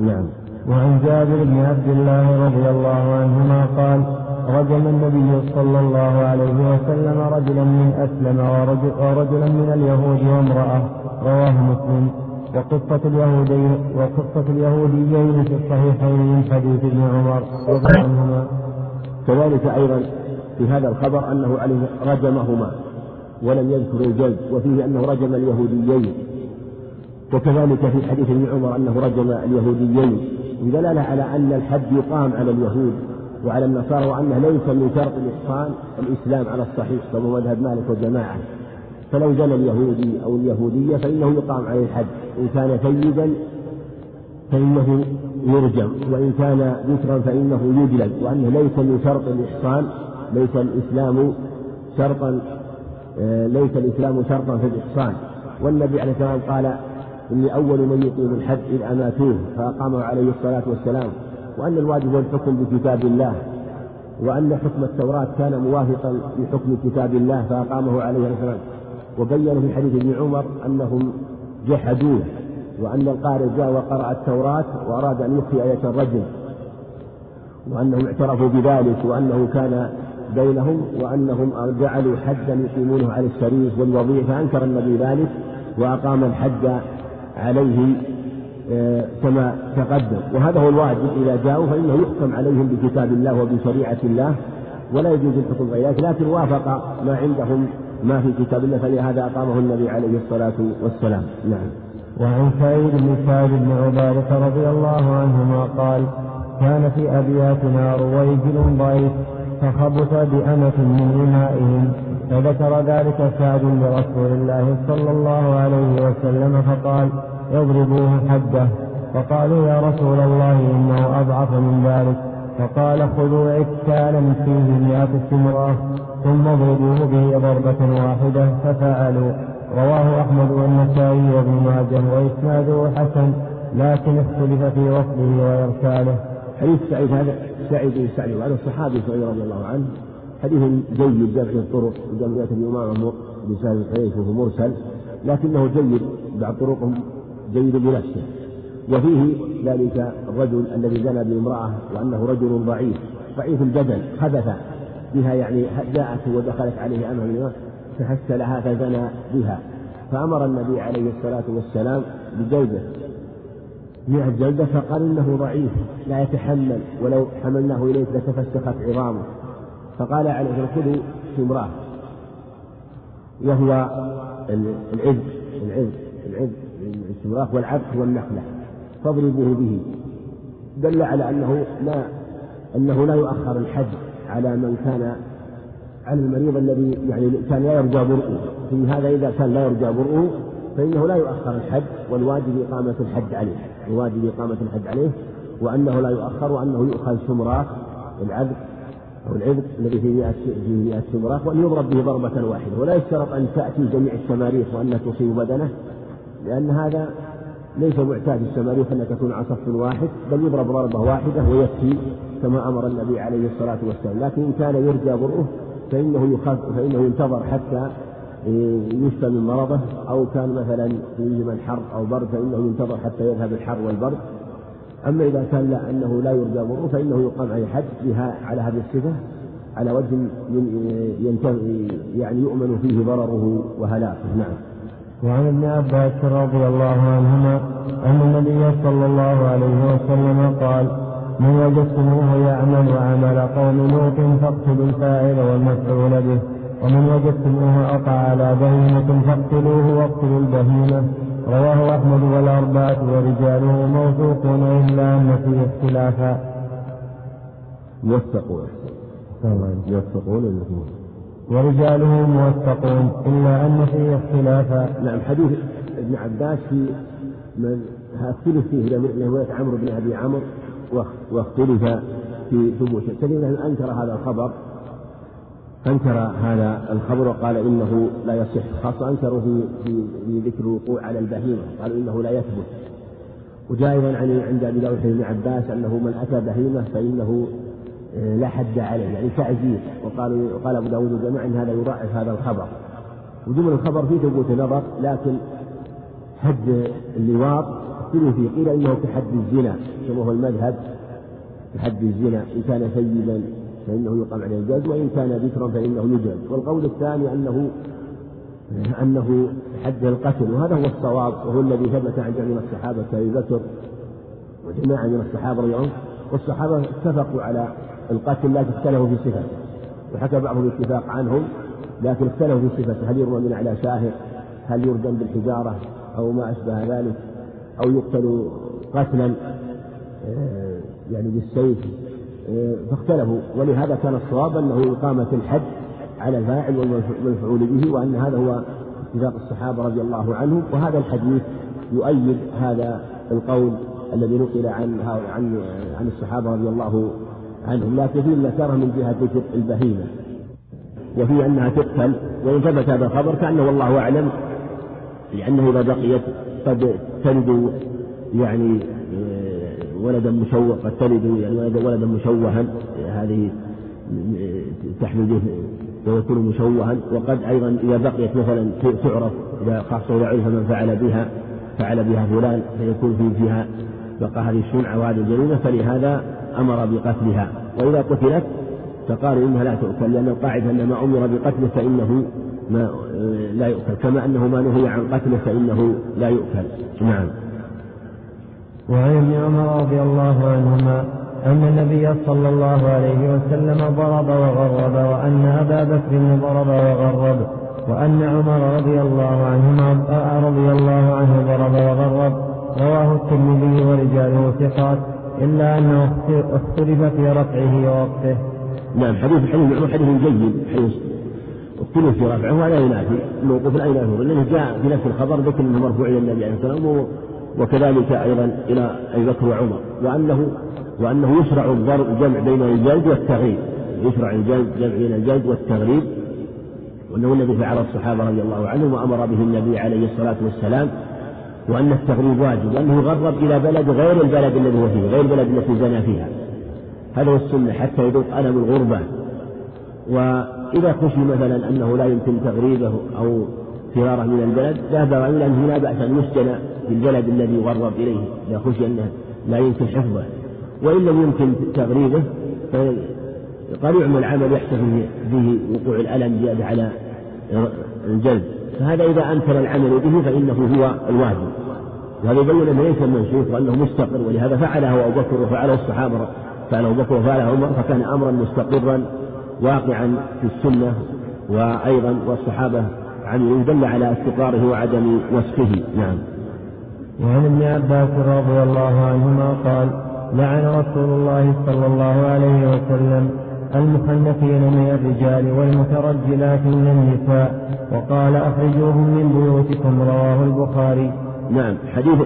نعم. وعن جابر بن عبد الله رضي الله عنهما قال رجم النبي صلى الله عليه وسلم رجلا من أسلم ورجل ورجلا من اليهود وامرأة رواه مسلم. وقصة اليهودين وقصة اليهوديين في الصحيحين من حديث ابن عمر رضي عنهما. كذلك أيضا في هذا الخبر أنه عليه رجمهما. ولم يذكر الجلد وفيه أنه رجم اليهوديين. وكذلك في حديث ابن عمر أنه رجم اليهوديين. بدلالة على أن الحد يقام على اليهود وعلى النصارى وأنه ليس من شرط الإحصان الإسلام على الصحيح كما مذهب مالك والجماعة فلو زنى اليهودي أو اليهودية فإنه يقام عليه الحد. إن كان سيدا فإنه يرجم وإن كان ذكرا فإنه يجلد. وأنه ليس من شرط الإحصان ليس الإسلام شرطا ليس الإسلام شرطا في الإحصان. والنبي عليه السلام قال إني أول من يقيم الحد إذ أماتوه فأقامه عليه الصلاة والسلام. وأن الواجب هو الحكم بكتاب الله وأن حكم التوراة كان موافقا لحكم كتاب الله فأقامه عليه السلام وبين في حديث ابن عمر أنهم جحدوه وأن القارئ جاء وقرأ التوراة وأراد أن يخفي آية الرجل وأنهم اعترفوا بذلك وأنه كان بينهم وأنهم جعلوا حدا يقيمونه على الشريف والوضيع فأنكر النبي ذلك وأقام الحد عليه آه، كما تقدم. وهذا هو الواجب إذا جاءوا فإنه يحكم عليهم بكتاب الله وبشريعة الله ولا يجوز الحكم غير ذلك لكن وافق ما عندهم ما في كتاب الله فلهذا أقامه النبي عليه الصلاة والسلام. نعم. وعن سعيد بن سعد بن عبادة رضي الله عنهما قال كان في أبياتنا رويجل ضعيف فخبث بأمة من إمائهم فذكر ذلك سعد لرسول الله صلى الله عليه وسلم فقال اضربوه حده. فقالوا يا رسول الله إنه أضعف من ذلك. فقال خذوا عكالا فيه مئة سمرة ثم اضربوه به ضربة واحدة ففعلوا. رواه أحمد والنسائي وابن ماجه وإسناده حسن لكن اختلف في وصله وإرساله. حديث سعيد هذا سعيد بن سعيد وعن الصحابي سعيد رضي الله عنه. حديث جيد جمع الطرق وجمعية الإمام بن سعيد الحديث وهو مرسل. لكنه جيد بعض طرقهم جيد بنفسه. وفيه ذلك الرجل الذي زنى بامرأة وأنه رجل ضعيف ضعيف البدن خبث بها يعني جاءت ودخلت عليه أمر فحس لها فزنى بها. فأمر النبي عليه الصلاة والسلام بجلده مئة جلدة فقال إنه ضعيف لا يتحمل ولو حملناه إليك لتفسخت عظامه. فقال عليه خذوا سمراه وهو العز العز العز السمراخ والعبد والنخلة. فاضربوه به. دل على أنه لا أنه لا يؤخر الحد على من كان على المريض الذي يعني كان لا يرجى برؤه. في هذا إذا كان لا يرجى برؤه فإنه لا يؤخر الحد والواجب إقامة الحد عليه. الواجب إقامة الحد عليه وأنه لا يؤخر وأنه يؤخذ شمراخ العبد أو العبد الذي في مئة في وأن يضرب به ضربة واحدة. ولا يشترط أن تأتي جميع الشماريخ وأنها تصيب بدنه لأن هذا ليس معتاد الشماريخ أن تكون على صف واحد بل يضرب ضربة واحدة ويكفي كما أمر النبي عليه الصلاة والسلام. لكن إن كان يرجى برؤه فإنه يخف فإنه ينتظر حتى يشفى من مرضه أو كان مثلا في زمن حر أو برد فإنه ينتظر حتى يذهب الحر والبرد. أما إذا كان لا أنه لا يرجى برؤه فإنه يقام عليه حد بها على هذه الصفة على وجه يعني يؤمن فيه ضرره وهلاكه. نعم. وعن ابن عباس رضي الله عنهما أن النبي صلى الله عليه وسلم قال من وجدتموه يعمل عمل قوم لوط فاقتلوا الفاعل والمفعول به. ومن وجدتموه أقع على بهيمة فاقتلوه واقتلوا البهيمة. رواه أحمد والأربعة ورجاله موثوقون إلا أن فيه اختلافا. موثقون. موثقون ورجاله موثقون إلا أن فيه اختلافا. نعم حديث ابن عباس في من اختلف فيه رواية عمرو بن أبي عمرو واختلف في ثبوته. كثير أنكر هذا الخبر. أنكر هذا الخبر وقال إنه لا يصح خاصة أنكروا في, في, في ذكر الوقوع على البهيمة قالوا إنه لا يثبت. وجاء أيضا عند أبي داود بن عباس أنه من أتى بهيمة فإنه لا حد عليه يعني تعزيز. وقالوا وقال أبو داود وجماعة أن هذا يضعف هذا الخبر. وجمل الخبر فيه ثبوت نظر لكن حد اللواط اختلف فيه قيل إنه كحد الزنا كما هو المذهب كحد الزنا إن كان سيدا فإنه يقام عليه الجلد وإن كان ذكرا فإنه يجلد والقول الثاني أنه أنه حد القتل وهذا هو الصواب وهو الذي ثبت عن جميع الصحابة كأبي بكر وجماعة من الصحابة رضي الله والصحابة اتفقوا على القتل لكن اختلفوا في صفته. وحكى بعضهم الاتفاق عنهم لكن اختلفوا في صفته. هل يرمى من على شاهر هل يردم بالحجارة؟ أو ما أشبه ذلك؟ أو يقتل قتلا آه، يعني بالسيف؟ فاختلفوا. ولهذا كان الصواب أنه إقامة الحد على الفاعل والمفعول به وأن هذا هو اتفاق الصحابة رضي الله عنهم. وهذا الحديث يؤيد هذا القول الذي نقل عن عن عن الصحابة رضي الله عنهم. لكن فيه النكارة من جهة ذكر البهيمة وفي أنها تقتل. وإن ثبت هذا الخبر كأنه والله أعلم لأنه إذا بقيت قد تلد يعني ولدا مشوه قد تلد يعني ولدا مشوها هذه تحمل به ويكون مشوها وقد أيضا إذا بقيت مثلا تعرف إذا خاصة إذا عرف من فعل بها فعل بها فلان فيكون في فيها بقى هذه الشنعة وهذه الجريمة فلهذا أمر بقتلها. وإذا قتلت فقالوا إنها لا تؤكل لأن القاعدة أن ما أمر بقتله فإنه ما لا يؤكل كما أنه ما نهي عن قتله فإنه لا يؤكل نعم. وعن ابن عمر رضي الله عنهما أن النبي صلى الله عليه وسلم ضرب وغرب وأن أبا بكر ضرب وغرب وأن عمر رضي الله عنهما رضي الله عنه ضرب وغرب رواه الترمذي ورجاله ثقات إلا أنه اختلف في رفعه ووقفه. نعم حديث حديث حديث جيد حديث اختلف في رفعه ولا ينافي الموقوف لا ينافي لأنه جاء في نفس الخبر ذكر أنه مرفوع إلى النبي عليه الصلاة والسلام وكذلك أيضا إلى أبي بكر وعمر وأنه وأنه يشرع الجمع بين الجلد والتغريب يشرع الجلد جمع بين الجلد والتغريب وأنه الذي فعل الصحابة رضي الله عنهم وأمر به النبي عليه الصلاة والسلام وأن التغريب واجب وأنه يغرب إلى بلد غير البلد الذي هو فيه غير البلد التي زنى فيها. هذا هو السنة حتى يذوق ألم الغربة وإذا خشي مثلا أنه لا يمكن تغريبه أو فراره من البلد ذهب إلى أنه لا بأس أن يسجن في البلد الذي يغرب إليه إذا خشي أنه لا يمكن حفظه. وإن لم يمكن تغريبه فقد يعمل عمل يحتفل به وقوع الألم زيادة على الجلد. فهذا إذا أنكر العمل به فإنه هو الواجب. وهذا يبين أنه ليس منسوخ وأنه مستقر ولهذا فعله أبو بكر وفعله الصحابة فعله أبو بكر وفعله عمر فكان أمرا مستقرا واقعا في السنة وأيضا والصحابة عملوا دل على استقراره وعدم وصفه نعم. وعن ابن عباس رضي الله عنهما قال لعن رسول الله صلى الله عليه وسلم المخنثين من الرجال والمترجلات من النساء وقال أخرجوهم من بيوتكم رواه البخاري. نعم. حديث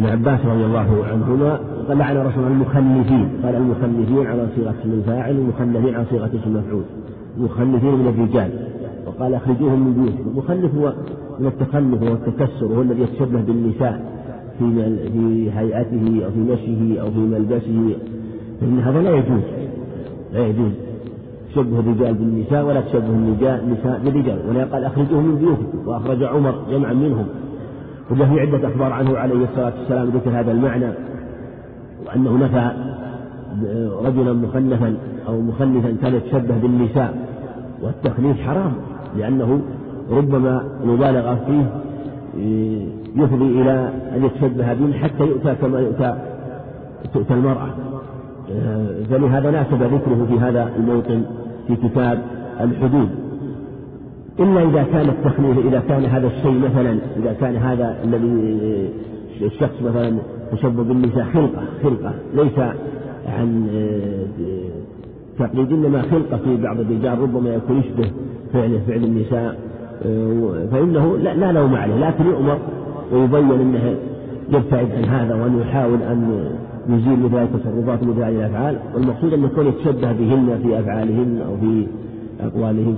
ابن عباس رضي الله عنهما قال لعن رسول المخنثين قال المخنثين على صيغة اسم الفاعل المخنثين على صيغة اسم المفعول المخنثين من الرجال. وقال أخرجوهم من بيوتكم. المخنث هو من التخلف والتكسر وهو الذي يتشبه بالنساء في في هيئته أو في مشيه أو في ملبسه. فإن هذا لا يجوز لا يجوز. تشبه الرجال بالنساء ولا تشبه النساء بالرجال. ولا قال أخرجوهم من بيوتكم وأخرج عمر جمعا منهم. في عدة أخبار عنه عليه الصلاة والسلام ذكر هذا المعنى وأنه نفى رجلا مخنثا أو مخنثا كان يتشبه بالنساء والتخنيث حرام. لأنه ربما المبالغة فيه يفضي إلى أن يتشبه بهم حتى يؤتى كما يؤتى تؤتى المرأة. فلهذا ناسب ذكره في هذا الموطن في كتاب الحدود. إلا إذا كان التخليل إذا كان هذا الشيء مثلا إذا كان هذا الذي الشخص مثلا تشبه بالنساء خلقة خلقة ليس عن تقليد إنما خلقة في بعض الرجال ربما يكون يشبه فعله فعل النساء فإنه لا, لوم عليه لكن يؤمر ويبين أنه يبتعد عن هذا وأن يحاول أن يزيل مثل هذه التصرفات ومثل هذه الأفعال والمقصود أن يكون يتشبه بهن في أفعالهن أو في أقوالهن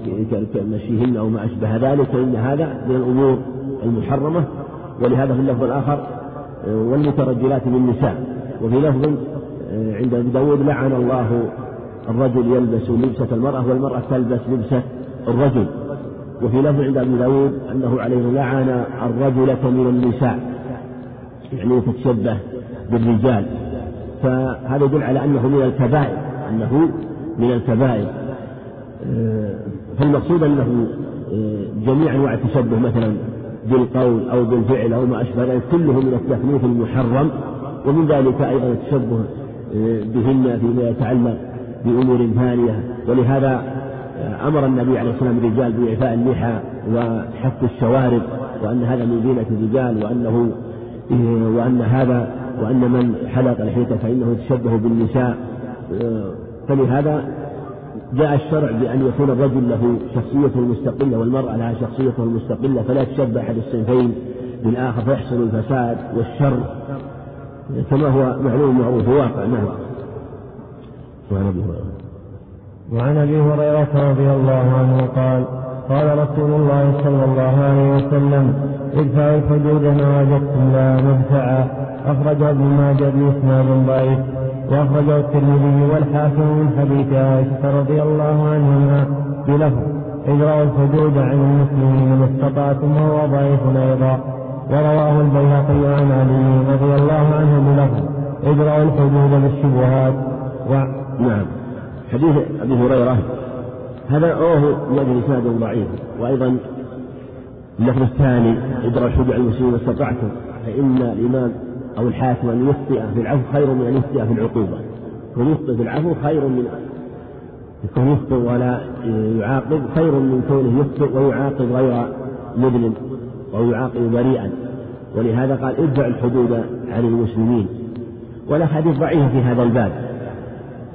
كمشيهن أو ما أشبه ذلك فإن هذا من الأمور المحرمة ولهذا في اللفظ الآخر والمترجلات من النساء وفي لفظ عند أبي داود لعن الله الرجل يلبس لبسة المرأة والمرأة تلبس لبسة الرجل. وفي لفظ عند أبي داود أنه عليه لعن الرجلة من النساء. يعني تتشبه بالرجال. فهذا يدل على أنه من الكبائر أنه من الكبائر. آه، فالمقصود أنه آه، جميع أنواع التشبه مثلا بالقول أو بالفعل أو ما أشبه ذلك كله من التكليف المحرم. ومن ذلك أيضا التشبه آه، بهن فيما يتعلق بأمور ثانية. ولهذا أمر النبي عليه الصلاة والسلام الرجال بإعفاء اللحى وحك الشوارب وأن هذا من زينة الرجال وأنه وأن هذا وأن من حلق لحيته فإنه يتشبه بالنساء. فلهذا جاء الشرع بأن يكون الرجل له شخصيته المستقلة والمرأة لها شخصيته المستقلة فلا يتشبه أحد الصنفين بالآخر فيحصل الفساد والشر. كما هو معلوم معروف واقع نعم. وعن أبي هريرة. وعن أبي هريرة رضي الله عنه قال قال رسول الله صلى الله عليه وسلم ادفعوا الحدود ما وجدتم لا مدفعا أخرجه ابن ماجه بإسناد ضعيف وأخرجه الترمذي والحاكم من حديث عائشة رضي الله عنهما بلفظ اجرأوا الحدود عن المسلمين ما استطعتم وهو ضعيف أيضا. ورواه البيهقي عن علي رضي الله عنه بلفظ اجرأوا الحدود بالشبهات و... نعم. حديث أبي هريرة هذا رواه من إسناد ضعيف وأيضا اللفظ الثاني الحدود عن المسلمين ما استطعتم فإن الإمام أو الحاكم أن يخطئ في العفو خير من أن يخطئ في العقوبة. كون يخطئ في العفو خير من كون يخطئ ولا يعاقب خير من كونه يخطئ ويعاقب غير مذنب أو يعاقب بريئا. ولهذا قال ادفع الحدود عن المسلمين. ولا حديث ضعيف في هذا الباب.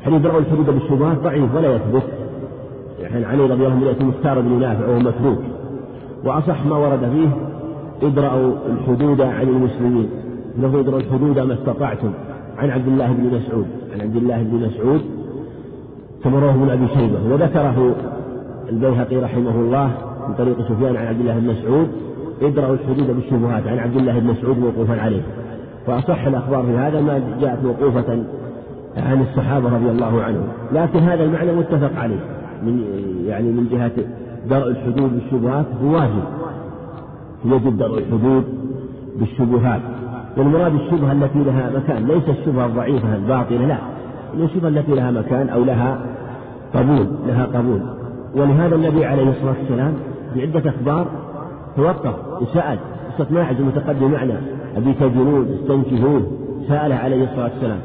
حديث درء الحدود بالشبهات؟ ضعيف ولا يثبت. يعني علي رضي الله عنه مختار بن نافع وهو متروك. وأصح ما ورد فيه ادرأوا الحدود عن المسلمين. له ادروا الحدود ما استطعتم. عن عبد الله بن مسعود. عن عبد الله بن مسعود كما رواه ابن أبي شيبة. وذكره البيهقي رحمه الله من طريق سفيان عن عبد الله بن مسعود ادرأوا الحدود بالشبهات. عن عبد الله بن مسعود موقوفا عليه. فأصح الأخبار في هذا ما جاءت موقوفة عن الصحابة رضي الله عنهم. لكن هذا المعنى متفق عليه. من يعني من جهة درء الحدود بالشبهات هو واجب. يجب درء الحدود بالشبهات. والمراد الشبهة التي لها مكان. ليس الشبهة الضعيفة الباطلة لا. الشبهة التي لها مكان أو لها قبول لها قبول. ولهذا النبي عليه الصلاة والسلام بعدة أخبار توقف وسأل. قصة ماعز المتقدم معنا أبيك جنود أستنكهوه. سأله عليه الصلاة والسلام.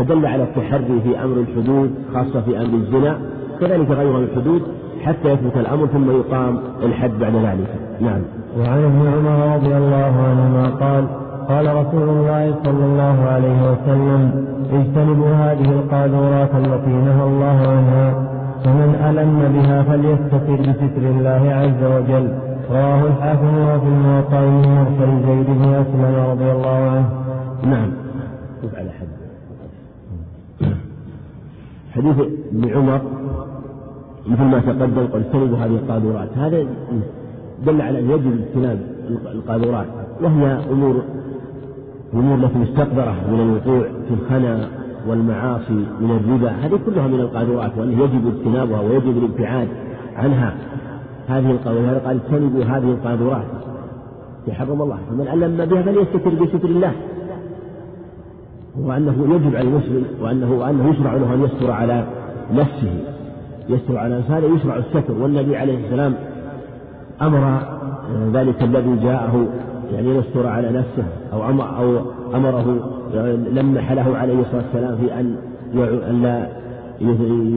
فدل على التحري في أمر الحدود خاصة في أمر الزنا كذلك غير الحدود حتى يثبت الأمر ثم يقام الحد بعد ذلك. نعم. وعن ابن عمر رضي الله عنهما قال قال رسول الله صلى الله عليه وسلم اجتنبوا هذه القاذورات التي نهى الله عنها فمن ألم بها فليستتر بستر الله عز وجل. رواه الحاكم وفي الموطأ من مرسل زيد بن أسلم رضي الله عنه. نعم. حديث ابن عمر مثل ما تقدم قد اجتنبوا هذه القاذورات. هذا دل على أن يجب اجتناب القاذورات وهي أمور الأمور التي مستقدرة من الوقوع في الخنا والمعاصي من الربا هذه كلها من القاذورات وأنه يجب اجتنابها ويجب الابتعاد عنها. هذه القاذورات قال اجتنبوا هذه القاذورات. حرم الله. فمن علم بها فليستتر بستر الله. وأنه يجب على المسلم وأنه وأنه يشرع له أن يستر على نفسه. يستر على نفسه هذا يشرع الستر. والنبي عليه السلام أمر ذلك الذي جاءه يعني يستر على نفسه أو أمر أو أمره لمح له عليه الصلاة والسلام في أن أن لا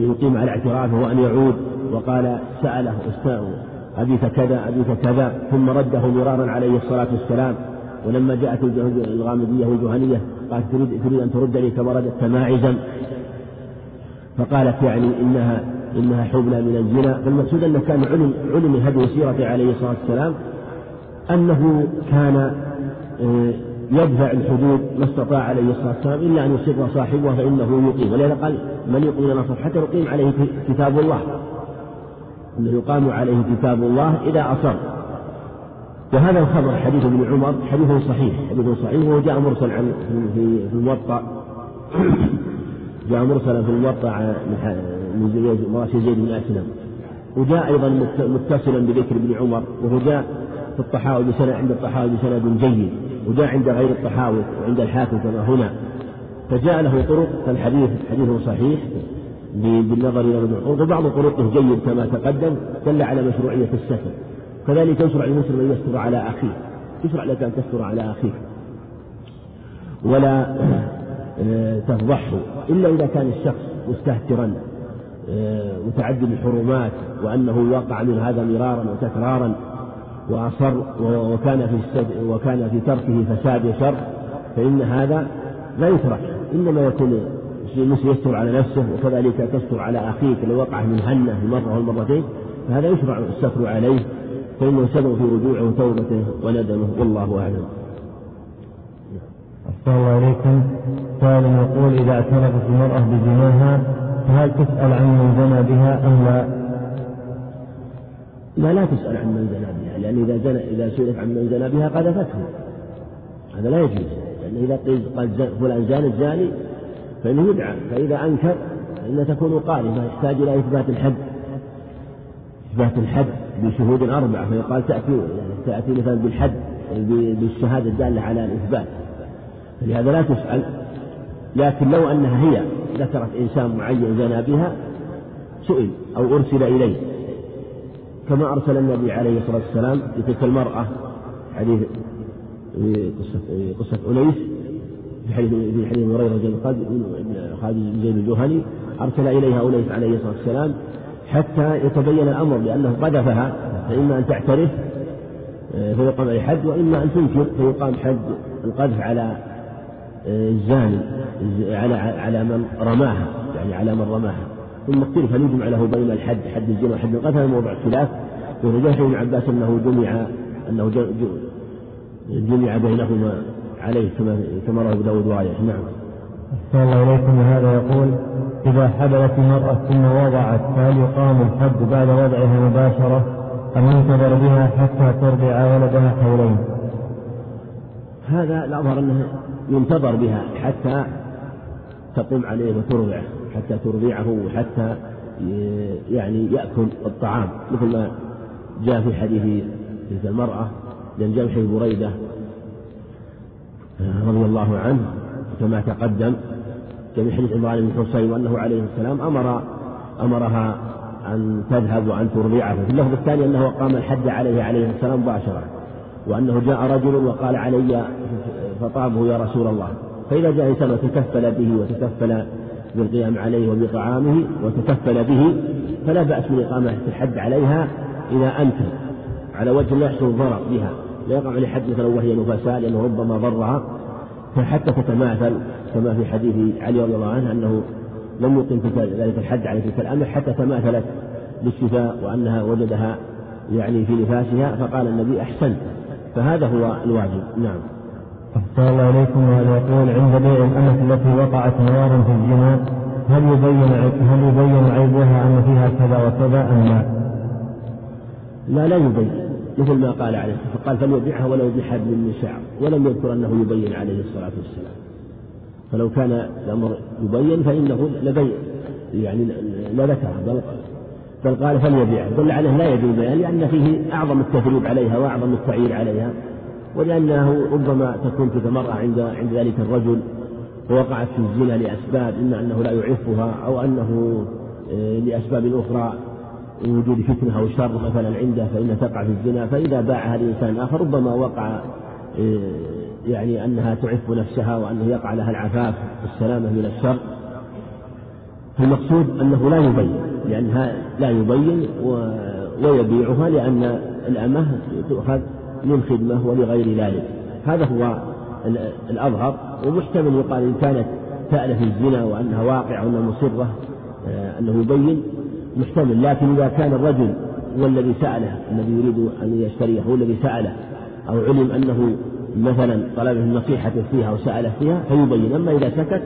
يقيم على اعترافه وأن يعود. وقال سأله أبيك كذا أبيك كذا ثم رده مرارا عليه الصلاة والسلام. ولما جاءت الغامدية والجهنية قالت تريد, تريد أن تردني كما رددت ماعزا. فقالت يعني إنها إنها حبلى من الزنا. فالمقصود أنه كان علم علم هدي سيرته عليه الصلاة والسلام أنه كان آه، يدفع الحدود ما استطاع عليه الصلاة والسلام إلا أن يصر صاحبها فإنه يقيم. ولهذا قال من يقيم لنا حتى يقيم عليه كتاب الله. أنه يقام عليه كتاب الله إذا أصر. وهذا الخبر حديث ابن عمر حديث صحيح حديث صحيح وهو جاء مرسل عن في الموطأ. جاء مرسلا في الموطأ من مراسي زيد بن أسلم. وجاء أيضا متصلا بذكر ابن عمر وهو جاء في الطحاوي بسند عند الطحاوي بسند جيد وجاء عند غير الطحاوي وعند الحاكم كما هنا. فجاء له طرق فالحديث حديث صحيح بالنظر إلى وبعض طرقه جيد كما تقدم دل على مشروعية الستر كذلك يشرع للمسلم أن يستر على أخيه. يشرع لك أن تستر على أخيك. ولا آه، تفضحه. إلا إذا كان الشخص مستهترا آه، متعدد الحرمات وأنه وقع من هذا مرارا وتكرارا وأصر وكان في وكان في تركه فساد وشر فإن هذا لا يترك إنما يكون المسلم يستر على نفسه وكذلك تستر على أخيك لو وقع من هنة مرة أو مرتين فهذا يشرع الستر عليه. فإنه سبب في رجوعه وتوبته وندمه والله أعلم. أحسن الله إليكم سائل يقول إذا اعترفت المرأة بزناها فهل تسأل عن من زنى بها أم لا؟ لا لا تسأل عن من زنى بها لأن إذا زنى إذا سئلت عن من زنى بها قذفته هذا لا يجوز لأن إذا قيل فلان زان الزاني فإنه يدعى فإذا أنكر فإنها تكون قائمة يحتاج إلى إثبات الحد إثبات الحد بشهود أربعة فيقال تأتي يعني تأتي مثلا بالحد بالشهادة الدالة على الإثبات. فلهذا لا تسأل لكن لو أنها هي ذكرت إنسان معين زنى بها سئل أو أرسل إليه. كما أرسل النبي عليه الصلاة والسلام لتلك المرأة حديث قصة قصة أنيس في حديث في حديث هريرة بن خالد بن زيد الجهني أرسل إليها أنيس عليه الصلاة والسلام حتى يتبين الأمر لأنه قذفها فإما أن تعترف آه، فيقام عليه حد وإما أن تنكر فيقام حد القذف على آه، الزاني على على من رماها يعني على من رماها. ثم اختلف هل يجمع له بين الحد حد الزنا وحد القذف هذا موضوع خلاف. ورجاح ابن عباس أنه جمع أنه جمع بينهما عليه كما كما رواه ابو داود وغيره نعم. أحسن الله إليكم هذا يقول إذا حبلت المرأة ثم وضعت فهل يقام الحد بعد وضعها مباشرة أم ينتظر بها حتى ترضع ولدها حولين؟ هذا الأظهر أنه ينتظر بها حتى تقوم عليه وترضعه حتى ترضعه وحتى يعني يأكل الطعام مثل ما جاء في حديث تلك المرأة في حديث بريدة رضي الله عنه كما تقدم كما حديث عمران بن حصين وأنه عليه السلام أمر أمرها أن تذهب وأن ترضعه في اللفظ الثاني أنه قام الحد عليه عليه السلام مباشرة وأنه جاء رجل وقال علي فطابه يا رسول الله فإذا جاء إنسان وتكفل به وتكفل بالقيام عليه وبطعامه وتكفل به فلا بأس من إقامة الحد عليها إذا أنكر على وجه لا يحصل الضرر بها لا يقع عليه حد مثلا وهي نفساء لأنه ربما ضرها فحتى تتماثل كما في حديث علي رضي الله عنه أنه لم يقم ذلك الحد على تلك الأمر حتى تماثلت بالشفاء وأنها وجدها يعني في نفاسها فقال النبي أحسنت فهذا هو الواجب. نعم. أحسن الله إليكم وهذا يقول عند بيع الأمة التي وقعت نوار في الزنا هل يبين هل يبين عيبها أن فيها كذا وكذا أم لا؟ لا لا يبين. مثل ما قال عليه فقال فليبيعها ولو بحبل من شعر. ولم يذكر أنه يبين عليه الصلاة والسلام. فلو كان الأمر يبين فإنه لبي يعني لا ذكر بل بل قال فليبيعها دل عليه لا يجوز لأن فيه أعظم التثريب عليها وأعظم التعيير عليها ولأنه ربما تكون تلك المرأة عند عند ذلك الرجل ووقعت في الزنا لأسباب إما أنه لا يعفها أو أنه آه، لأسباب أخرى. وجود فتنة أو شر مثلا عنده فإنها تقع في الزنا فإذا باعها لإنسان آخر ربما وقع آه، يعني أنها تعف نفسها وأنه يقع لها العفاف والسلامة من الشر. فالمقصود أنه لا يبين لأنها لا يبين ويبيعها لأن الأمة تؤخذ للخدمة ولغير ذلك. هذا هو الأظهر. ومحتمل يقال إن كانت تألف الزنا وأنها واقعة وأنها مصرة آه، أنه يبين. محتمل لكن إذا كان الرجل هو الذي سأله الذي يريد أن يشتريه هو الذي سأله أو علم أنه مثلا طلب النصيحة فيها وسأله فيها فيبين أما إذا سكت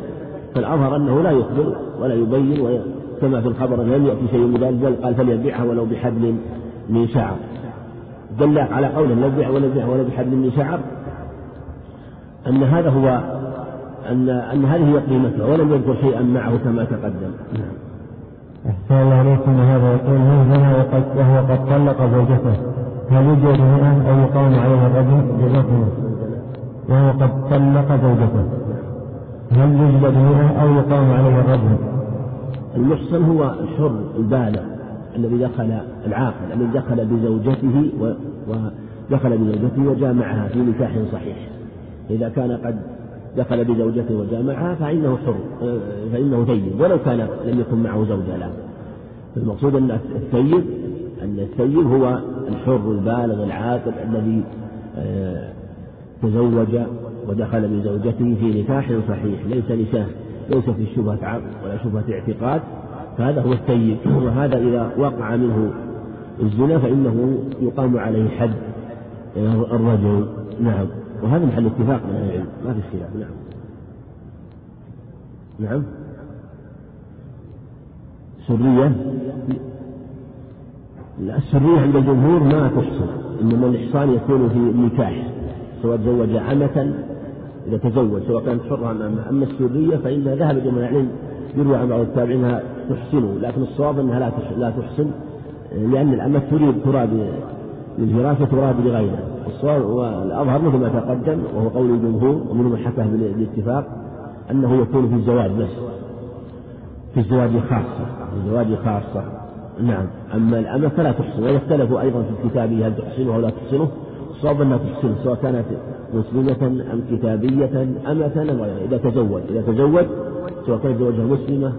فالأظهر أنه لا يخبر ولا يبين كما في الخبر لم يأتي شيء من ذلك بل قال فليبيعها ولو بحبل من شعر دل على قوله لا بيع ولا بيع ولا بحبل من شعر أن هذا هو أن أن هذه هي قيمتها ولم يذكر شيئا معه كما تقدم. نعم. أحسن الله عليكم وهذا يقول من زنى وهو قد طلق زوجته. هل يوجد مئة أو يقام عليها الرجل؟ جزاكم وهو قد طلق زوجته. هل يوجد مئة أو يقام عليها الرجل؟ المحصن هو الحر البالغ الذي دخل العاقل الذي دخل بزوجته ودخل بزوجته وجامعها في نكاح صحيح. إذا كان قد دخل بزوجته وجامعها فإنه حر فإنه ثيب ولو كان لم يكن معه زوجة لا. المقصود أن الثيب أن الثيب هو الحر البالغ العاقل الذي آه، تزوج ودخل بزوجته في نكاح صحيح ليس نكاح ليس في شبهة عقد ولا شبهة اعتقاد. فهذا هو الثيب وهذا إذا وقع منه الزنا فإنه يقام عليه حد الرجل. نعم. وهذا محل اتفاق من أهل العلم ما في خلاف نعم. نعم. سرية؟ السرية عند الجمهور ما تحصل إنما الإحصان يكون في النكاح سواء تزوج عمة إذا تزوج سواء كانت حرة أم أما السرية فإنها ذهب جمع العلم يروى عن بعض التابعين أنها تحسنه لكن الصواب أنها لا لا تحسن لأن الأمة تريد تراد للفراش تراد لغيرها الصواب والأظهر مثل ما تقدم وهو قول الجمهور ومنهم من حكاه بالاتفاق أنه يكون في الزواج بس في الزواج خاصة في الزواج خاصة. نعم. أما الأمة فلا تحسن ويختلفوا أيضا في كتابه هل تحسنه أو لا تحسنه الصواب أنها تحسنه سواء كانت مسلمة أم كتابية أمة أم غيرها. إذا تزوج إذا تزوج سواء كانت زوجها مسلمة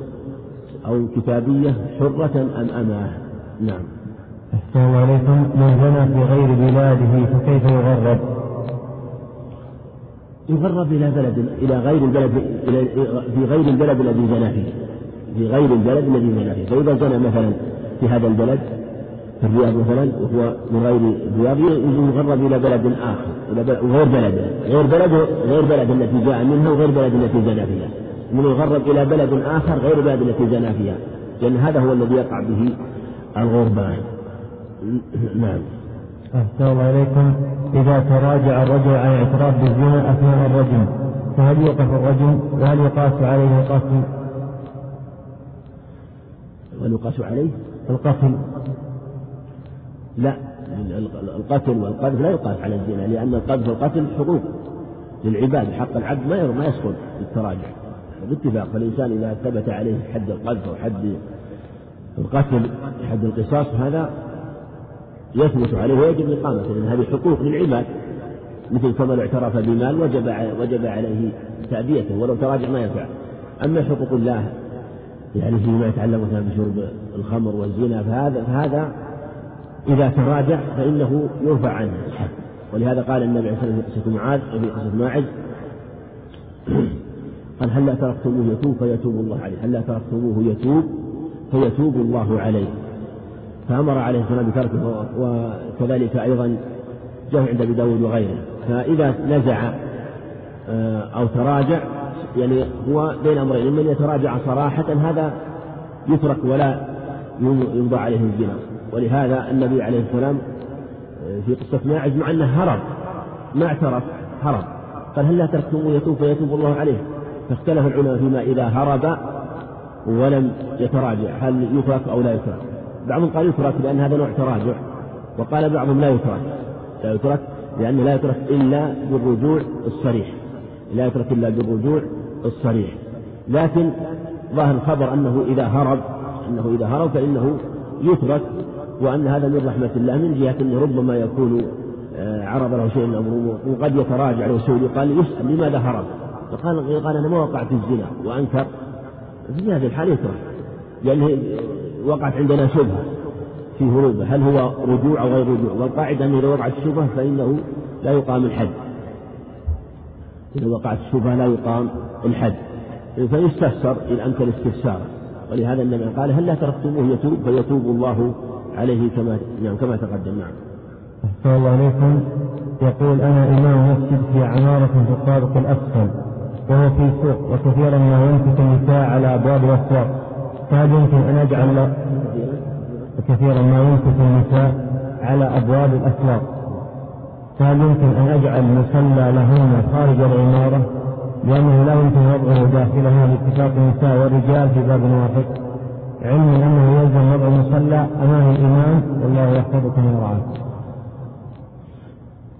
أو كتابية حرة أم أماه نعم. السلام عليكم. من زنى في غير بلاده فكيف يغرب؟ يغرب إلى بلد إلى غير البلد إلى في غير البلد الذي زنى فيه. في غير البلد الذي زنى فيه. فإذا زنى مثلا في هذا البلد في الرياض مثلا وهو من غير الرياض يغرب إلى بلد آخر إلى بلد وغير بلده. غير بلده غير بلد التي جاء منها وغير بلد التي زنى فيها. من يغرب إلى بلد آخر غير بلد التي زنى فيها. لأن هذا هو الذي يقع به الغربان. نعم. أحسن عليكم. إذا تراجع الرجل عن اعتراف بالزنا أثناء الرجم فهل يوقف الرجم؟ وهل يقاس عليه القتل؟ وهل يقاس عليه؟ القتل. لا القتل والقذف لا يقاس على الزنا لأن القذف والقتل حقوق للعباد حق العبد ما ما يسقط بالتراجع. باتفاق فالإنسان إذا ثبت عليه حد القذف أو حد القتل حد القصاص هذا يثبت عليه ويجب إقامته لأن هذه حقوق للعباد. مثل كما اعترف بمال وجب وجب عليه تأديته ولو تراجع ما ينفع. أما حقوق الله يعني فيما يتعلق مثلا بشرب الخمر والزنا فهذا فهذا إذا تراجع فإنه يرفع عنه الحد ولهذا قال النبي عليه الصلاة والسلام في قصة معاذ وفي قصة ماعز قال هلا تركتموه يتوب فيتوب الله عليه هلا تركتموه يتوب فيتوب الله عليه؟ فأمر عليه السلام بتركه وكذلك أيضا جاء عند أبي داود وغيره. فإذا نزع آه، أو تراجع يعني هو بين أمرين من يتراجع صراحة هذا يترك ولا يمضى عليه الزنا ولهذا النبي عليه السلام آه، في قصة ماعز مع أنه هرب ما اعترف هرب. قال هل لا تركتموه؟ يتوب فيتوب الله عليه. فاختلف العلماء فيما إذا هرب ولم يتراجع هل يترك أو لا يترك. بعضهم قال يترك لأن هذا نوع تراجع وقال بعضهم لا يترك لا يترك لأنه لا يترك إلا بالرجوع الصريح لا يترك إلا بالرجوع الصريح لكن ظاهر الخبر أنه إذا هرب أنه إذا هرب فإنه يترك وأن هذا من رحمة الله من جهة أنه ربما يكون آه، عرض له شيء من أمره وقد يتراجع له سوري قال يسأل لماذا هرب؟ فقال قال أنا ما وقعت في الزنا وأنكر في هذه الحالة يترك لأنه وقعت عندنا شبهة في هروبه. هل هو رجوع أو غير رجوع؟ والقاعدة أنه إذا وقعت الشبهة فإنه لا يقام الحد. إذا وقعت الشبهة لا يقام الحد. فيستفسر إن أمكن استفساره ولهذا النبي قال هل لا تركتموه يتوب؟ فيتوب الله عليه كما نعم كما تقدم. نعم. أحسن الله عليكم. يقول أنا إمام مسجد في عمارة في الطابق الأسفل. وهو في سوق وكثيرا ما ينفق النساء على أبواب الأسواق. فهل يمكن أن أجعل كثيرا ما ينفق النساء على أبواب الأسواق؟ فهل يمكن أن أجعل مصلى لهن خارج العمارة لأنه لا يمكن وضعه داخلها لاتفاق النساء والرجال في باب واحد؟ علما أنه يلزم وضع المصلى أمام الإمام والله يحفظكم ورعاكم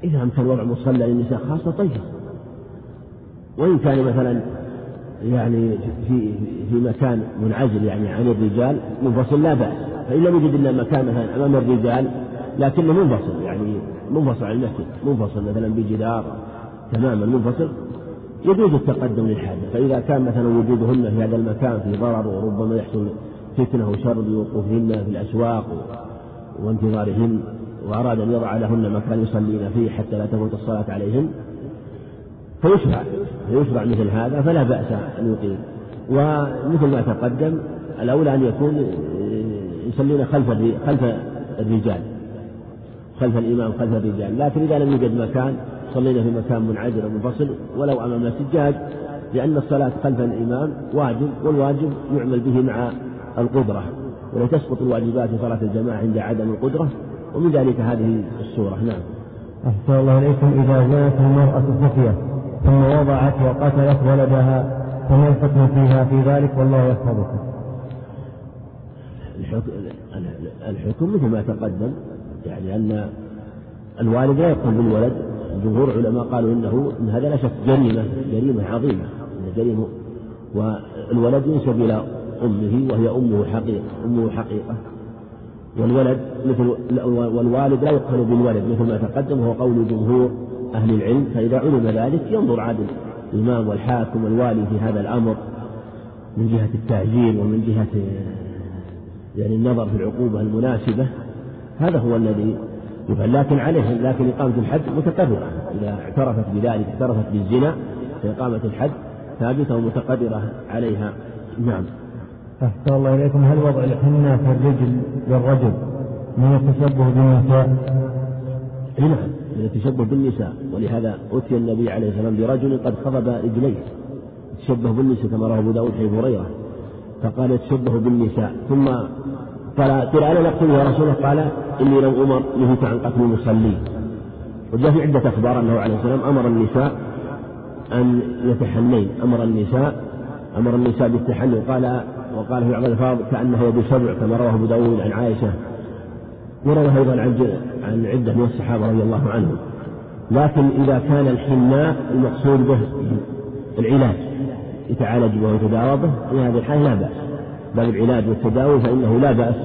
إذا أمكن وضع مصلى للنساء خاصة طيب. وإن كان مثلا يعني في في مكان منعزل يعني عن الرجال منفصل لا بأس. فإن لم يجد إلا مكان مثلا أمام الرجال لكنه منفصل يعني منفصل عن المسجد منفصل مثلا بجدار تماما منفصل. يجوز التقدم للحاجة. فإذا كان مثلا وجودهن في هذا المكان في ضرر وربما يحصل فتنة وشر بوقوفهن في الأسواق وانتظارهن وأراد أن يضع لهن مكان يصلين فيه حتى لا تفوت الصلاة عليهن فيشرع فيشرع مثل هذا فلا بأس أن يقيم. ومثل ما تقدم الأولى أن يكون يصلين خلف خلف الرجال. خلف الإمام خلف الرجال. لكن إذا لم يوجد مكان صلينا في مكان منعزل ومنفصل. ولو أمام السجاد لأن الصلاة خلف الإمام واجب والواجب يعمل به مع القدرة. ولا تسقط الواجبات في صلاة الجماعة عند عدم القدرة. ومن ذلك هذه السورة نعم. أحسن الله إليكم. إذا زنت المرأة خفية ثم وضعت وقتلت ولدها فما الحكم فيها؟ في ذلك والله يحفظك. الحكم مثل ما تقدم يعني أن الوالد لا يقتل بالولد. جمهور العلماء قالوا إنه إن هذا لا شك جريمة جريمة عظيمة. جريمة والولد ينسب إلى أمه وهي أمه حقيقة أمه حقيقة. والولد مثل والوالد لا يقتل بالولد مثل ما تقدم وهو قول جمهور أهل العلم فإذا علم ذلك ينظر عادل الإمام والحاكم والوالي في هذا الأمر من جهة التعجيل ومن جهة يعني النظر في العقوبة المناسبة هذا هو الذي يفعل. لكن عليه لكن إقامة الحد متقررة إذا اعترفت بذلك اعترفت بالزنا فإقامة الحد ثابتة ومتقررة عليها. نعم. أحسن الله إليكم. هل وضع الحنة في الرجل للرجل من التشبه بالنساء؟ نعم. من التشبه بالنساء ولهذا أتي النبي عليه السلام برجل قد خضب رجليه تشبه بالنساء كما رواه أبو داود حديث هريرة. فقال يتشبه بالنساء. ثم قال قيل أنا نقتل يا رسول الله. قال إني لم أمر نهيت عن قتل المصلين وجاء في عدة أخبار أنه عليه السلام أمر النساء أن يتحنين. أمر النساء أمر النساء بالتحني. قال وقال في بعض الألفاظ كأنه يد سبع كما رواه أبو داود عن عائشة. وروى أيضا عن عن عدة من الصحابة رضي الله عنهم. لكن إذا كان الحناء المقصود به العلاج يتعالج به ويتداوى به في هذه الحالة لا بأس. باب العلاج والتداوي فإنه لا بأس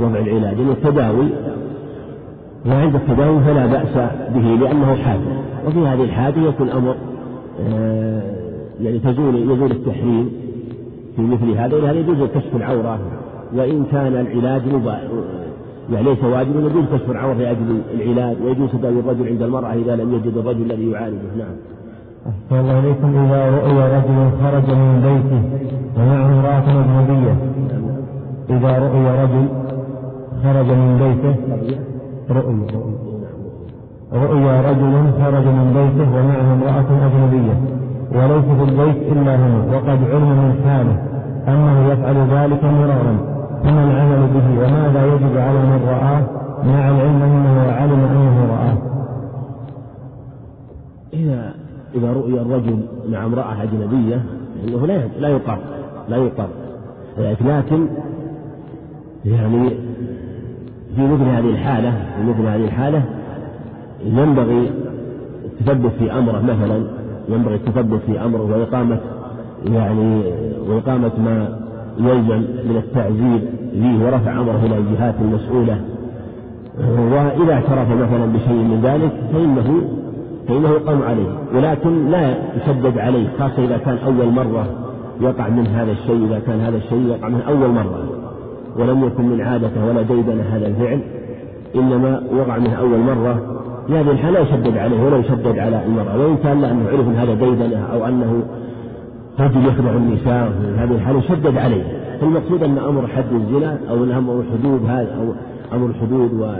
وضع العلاج. التداوي وعند التداوي فلا بأس به لأنه حادث. وفي هذه الحادثة يكون أمر آه، يعني تزول يزول التحريم في مثل هذا. ولهذا يجوز كشف العورة وإن كان العلاج يعني ليس واجبا يجوز كشف العورة لأجل العلاج ويجوز تداوي الرجل عند المرأة إذا لم يجد الرجل الذي يعالجه. نعم. أحسن الله إليكم. إذا رؤي رجل خرج من بيته ومعه امرأة أجنبية إذا رؤي رجل خرج من بيته رؤي رؤي. رجل خرج من بيته ومعه امرأة أجنبية. وليس في البيت إلا هو وقد علم من حاله أنه يفعل ذلك مرارا. فما العمل به وماذا يجب على من رآه مع العلم أنه علم أنه رآه. إذا إذا رؤي الرجل مع امرأة أجنبية فإنه لا لا يقر لا يقر لكن يعني في مثل هذه الحالة في مثل هذه الحالة ينبغي التثبت في أمره مثلا ينبغي التثبت في أمره وإقامة يعني وإقامة ما يلزم من التعزير فيه ورفع أمره إلى الجهات المسؤولة. وإذا اعترف مثلا بشيء من ذلك فإنه فإنه يقام عليه. ولكن لا يشدد عليه خاصة إذا كان أول مرة يقع من هذا الشيء إذا كان هذا الشيء يقع من أول مرة. ولم يكن من عادته ولا ديدن هذا الفعل إنما وقع منه أول مرة. في هذه الحالة لا يشدد عليه ولا يشدد على المرأة. وإن كان أنه عرف أن هذا ديدنة أو أنه رجل يخدع النساء في هذه الحالة يشدد عليه. فالمقصود أن أمر حد الزنا أو أمر الحدود هذا أو أمر الحدود و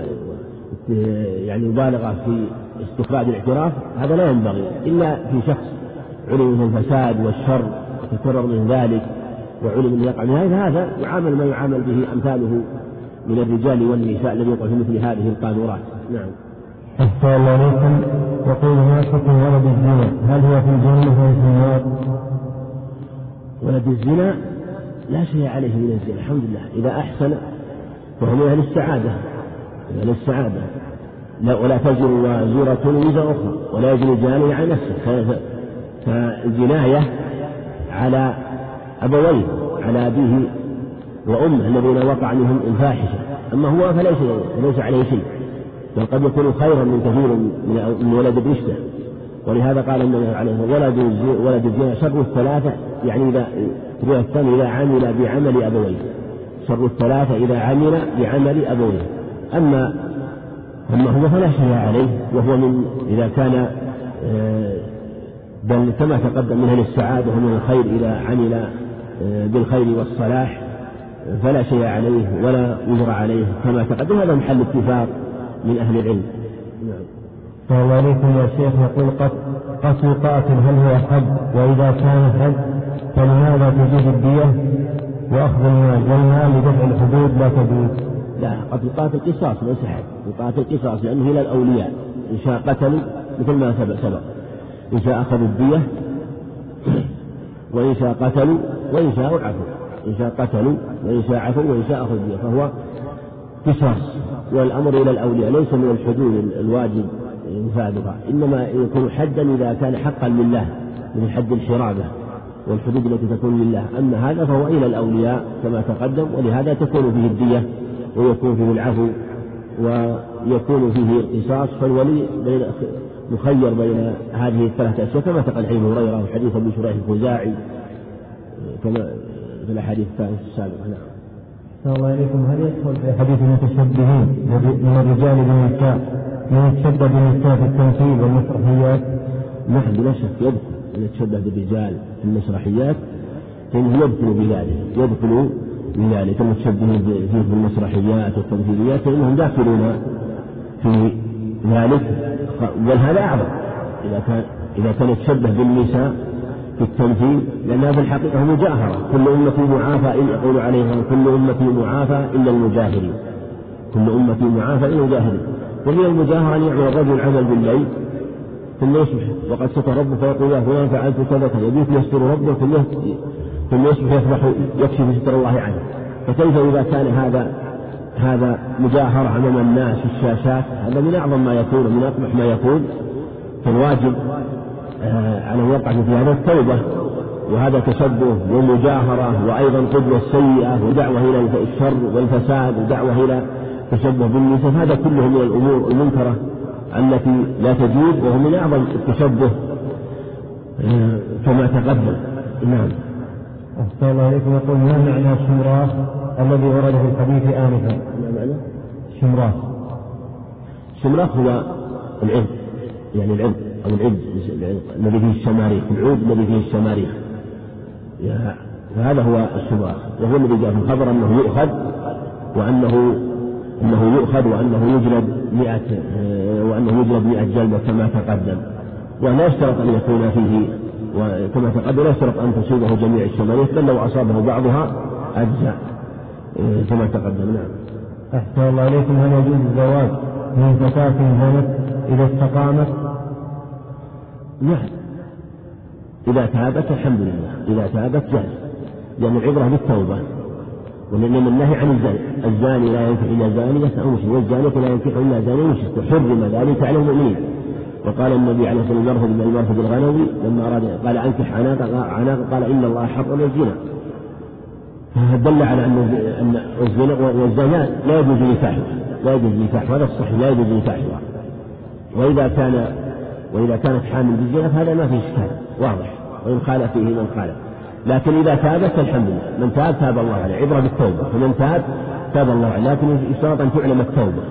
يعني مبالغة في استخراج الاعتراف هذا لا ينبغي إلا في شخص علم من الفساد والشر وتكرر من ذلك وعلم أنه يقع من هذا يعامل ما يعامل به أمثاله من الرجال والنساء الذي يقع في مثل هذه القانورات نعم. أحسن الله عليكم. يقول ما حكم ولد الزنا هل هو في الجنة أو في النار؟ ولد الزنا لا شيء عليه من الزنا الحمد لله. إذا أحسن فهو من أهل السعادة من أهل السعادة. لا ولا تزر وازرة وزر أخرى ولا يجري الجاني على نفسه. فالجناية على أبويه على أبيه وأمه الذين وقع منهم الفاحشة. أما هو فليس ليس عليه شيء بل قد يكون خيرا من كثير من ولد الرشدة. ولهذا قال النبي عليه الصلاة والسلام ولد الزنا شر الثلاثة. يعني إذا الثانية إذا عمل بعمل أبويه. شر الثلاثة إذا عمل بعمل أبويه. أما أما هو فلا شيء عليه. وهو من إذا كان آه، بل كما تقدم من أهل السعادة ومن الخير إذا عمل آه، بالخير والصلاح فلا شيء عليه ولا وزر عليه. كما تقدم هذا محل اتفاق من أهل العلم. الله عليكم يا شيخ. يقول قتل قاتل هل هو حد وإذا كان حد فلماذا تجوز الدية وأخذ المال؟ والمال لدفع الحدود لا تجوز. لا قتل قاتل قصاص ليس حد القاتل قصاص لأنه إلى الأولياء. إن شاء قتلوا مثل ما سبق سبق. إن شاء أخذوا الدية وإن شاء قتلوا وإن شاء عفوا إن شاء قتلوا وإن شاء عفوا وإن شاء أخذوا الدية. فهو قصاص. والأمر إلى الأولياء. ليس من الحدود الواجب. إنفاذها إنما يكون حدا إذا كان حقا لله من حد الحرابة والحدود التي تكون لله. أما هذا فهو إلى الأولياء كما تقدم ولهذا تكون فيه الدية ويكون فيه العفو ويكون فيه القصاص فالولي بين مخير بين هذه الثلاثة أشياء كما تقل حديث هريرة وحديث أبي شريح الخزاعي كما في الأحاديث السابقة. نعم. الله إليكم هل يدخل في حديث المتشبهين من الرجال بالنساء من يتشبه بالنساء في التمثيل والمسرحيات؟ نعم بلا شك يدخل من يتشبه بالرجال في المسرحيات فإنه يدخل بذلك يدخل بذلك. المتشبهين فيه في المسرحيات والتمثيليات فإنهم داخلون في ذلك. بل هذا أعظم. إذا كان إذا كان يتشبه بالنساء في التمثيل لأنها في الحقيقة مجاهرة. كل أمة معافى إن يقول عليها كل أمة معافى إلا المجاهرين. كل أمة معافى إلا المجاهرين. ومن المجاهرة أن يعمل الرجل عمل بالليل ثم يصبح وقد ستر ربه فيقول يا فلان فعلت كذا كذا. يبيت يستر ربه ثم ثم يصبح يصبح يكشف ستر الله عنه. فكيف إذا كان هذا هذا مجاهرة أمام الناس في الشاشات؟ هذا من أعظم ما يكون ومن أقبح ما يكون. فالواجب آه، على الوقع في هذا التوبة. وهذا تشبه ومجاهرة وأيضا قدوة سيئة ودعوة إلى الشر والفساد ودعوة إلى تشبه بالنساء هذا كله من الأمور المنكرة التي لا تجوز وهو من أعظم التشبه آه، كما تقدم نعم. أحسن الله إليكم. يقول ما معنى الشمراخ الذي ورد في الحديث آنفا؟ ما معنى؟ شمراخ الشمراخ هو العلم يعني العلم أو العلم الذي فيه الشماريخ العود الذي فيه الشماريخ. فهذا هو الشمراخ وهو الذي جاء في الخبر أنه يؤخذ وأنه أنه يؤخذ وأنه يجلد مئة وأنه يجلد مئة جلدة كما تقدم ولا يشترط أن يكون فيه وكما تقدم لا يشترط أن تصيبه جميع الشماريخ بل لو أصابه بعضها أجزاء كما تقدم نعم. أحسن الله عليكم هل يجوز الزواج من فتاة زنت إذا استقامت؟ نعم. إذا تابت الحمد لله، إذا تابت جاز. لأن العبرة بالتوبة. ولأن النهي عن الزاني، الزاني لا ينكح إلا زانية أو مشرك، والزانية لا ينكح إلا زاني مشرك، وحرم ذلك على المؤمنين. وقال النبي عليه الصلاة والسلام من المرفد الغنوي لما أراد قال أنكح عناق عناق قال إن الله حرم الزنا. دل على أن أن الزنا والزنا لا يجوز نكاحها لا يجوز نكاحها هذا الصحيح. لا يجوز نكاحها وإذا كان وإذا كانت حامل بالزنا فهذا ما فيه إشكال. واضح. وإن خالف فيه من خالف. لكن إذا تابت فالحمد لله. من تاب تاب الله عليه. عبرة بالتوبة. فمن تاب تاب الله عليه. لكن يشترط أن تعلم التوبة.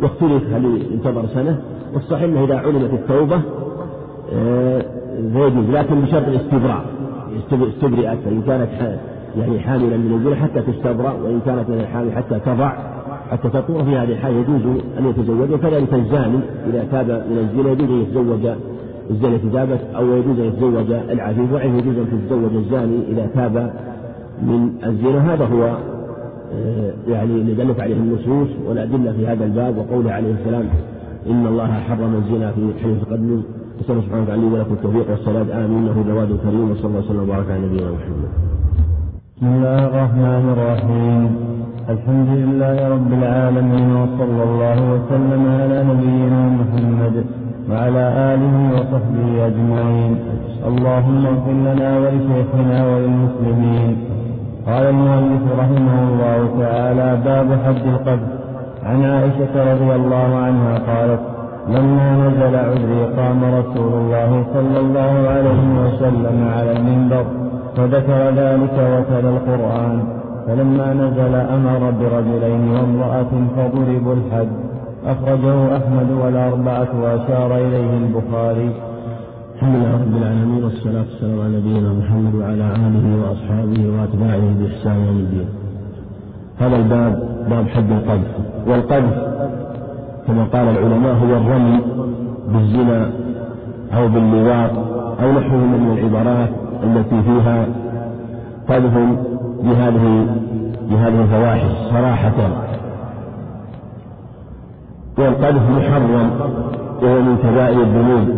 واختلف هل ينتظر سنة؟ والصحيح أنه إذا علمت التوبة آه، فيجوز لكن بشرط الاستبراء. استبرئت فإن كانت يعني حاملا من الزنا حتى تستبرأ وإن كانت من الحامل حتى تضع حتى تطور في هذه الحالة يجوز أن يتزوج. وكذلك الزاني إذا تاب من الزنا يجوز أن يتزوج الزنا تابت أو يجوز أن يتزوج العفيف وعنه يجوز أن تتزوج الزاني إذا تاب من الزنا. هذا هو آه، يعني اللي دلت عليه النصوص والأدلة في هذا الباب وقوله عليه السلام إن الله حرم الزنا في حديث قدم نسأل الله سبحانه وتعالى ولكم التوفيق والسداد آمين. إنه جواد كريم وصلى الله وسلم وبارك على نبينا محمد. بسم الله الرحمن الرحيم. الحمد لله رب العالمين وصلى الله وسلم على نبينا محمد. وعلى آله وصحبه أجمعين. اللهم اغفر لنا ولشيخنا وللمسلمين. قال المؤلف رحمه الله تعالى باب حد القذف عن عائشة رضي الله عنها قالت لما نزل عذري قام رسول الله صلى الله عليه وسلم على المنبر فذكر ذلك وتلا القرآن. فلما نزل أمر برجلين وامرأة فضربوا الحد أخرجه أحمد والأربعة وأشار إليه البخاري. الحمد لله رب العالمين والصلاة والسلام على نبينا محمد وعلى آله وأصحابه وأتباعه بإحسان يوم الدين. هذا الباب باب حد القذف. والقذف كما قال العلماء هو الرمي بالزنا أو باللواط أو نحوهما من العبارات التي فيها قذف بهذه بهذه الفواحش صراحة. والقذف محرم وهو من كبائر الذنوب.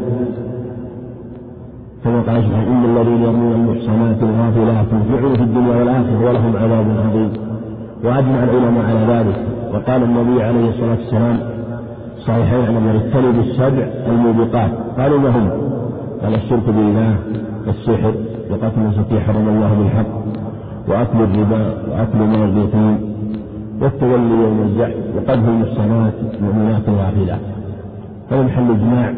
كما قال سبحانه إن الذين يرمون المحصنات الغافلات لعنوا في الدنيا والآخرة ولهم عذاب عظيم. وأجمع العلماء على ذلك. وقال النبي عليه الصلاة والسلام صحيحين عن من اجتنبوا السبع الموبقات. قالوا ما هم؟ قال الشرك بالله والسحر وقتل التي حرم الله بالحق وأكل الربا وأكل مال اليتيم. والتولي يوم الزحف وقذف المحصنات المؤمنات الغافلات هذا محل إجماع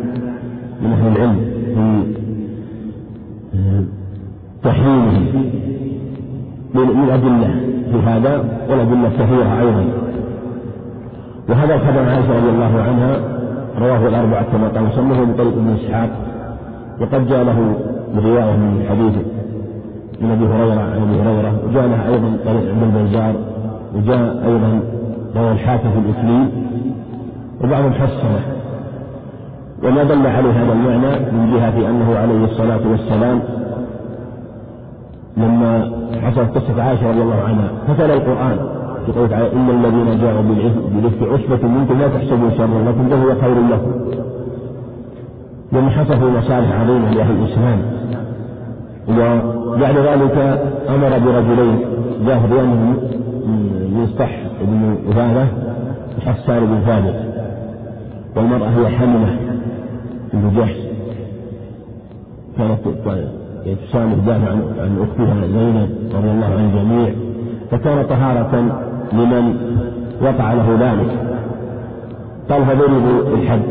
من أهل العلم في تحريمه من أدلة في هذا والأدلة كثيرة أيضا. وهذا الخبر عائشة رضي الله عنها رواه الأربعة كما قال مسلمه من طريق ابن إسحاق وقد جاء له برواية من حديث من أبي هريرة عن أبي هريرة وجاء له أيضا طريق ابن البزار وجاء أيضا رواه الحاكم في الإسلام وبعضهم حسنه وما دل عليه هذا المعنى من جهة أنه عليه الصلاة والسلام لما حصلت قصة عائشة رضي الله عنها. فتلا القرآن. في قوله تعالى إن الذين جاءوا بالإفك عصبة منكم لا تحسبوا شرا لكم بل هو خير لكم. لما حصل مصالح عظيمة لأهل الإسلام. وبعد ذلك أمر برجلين جاء مصطح بن عبادة وحسان بن ثابت والمرأة هي حملة بن جحش. كانت تسامح تدافع عن أختها زينب رضي الله عن الجميع فكان طهارة لمن وقع له ذلك. قال فضربوا الحد.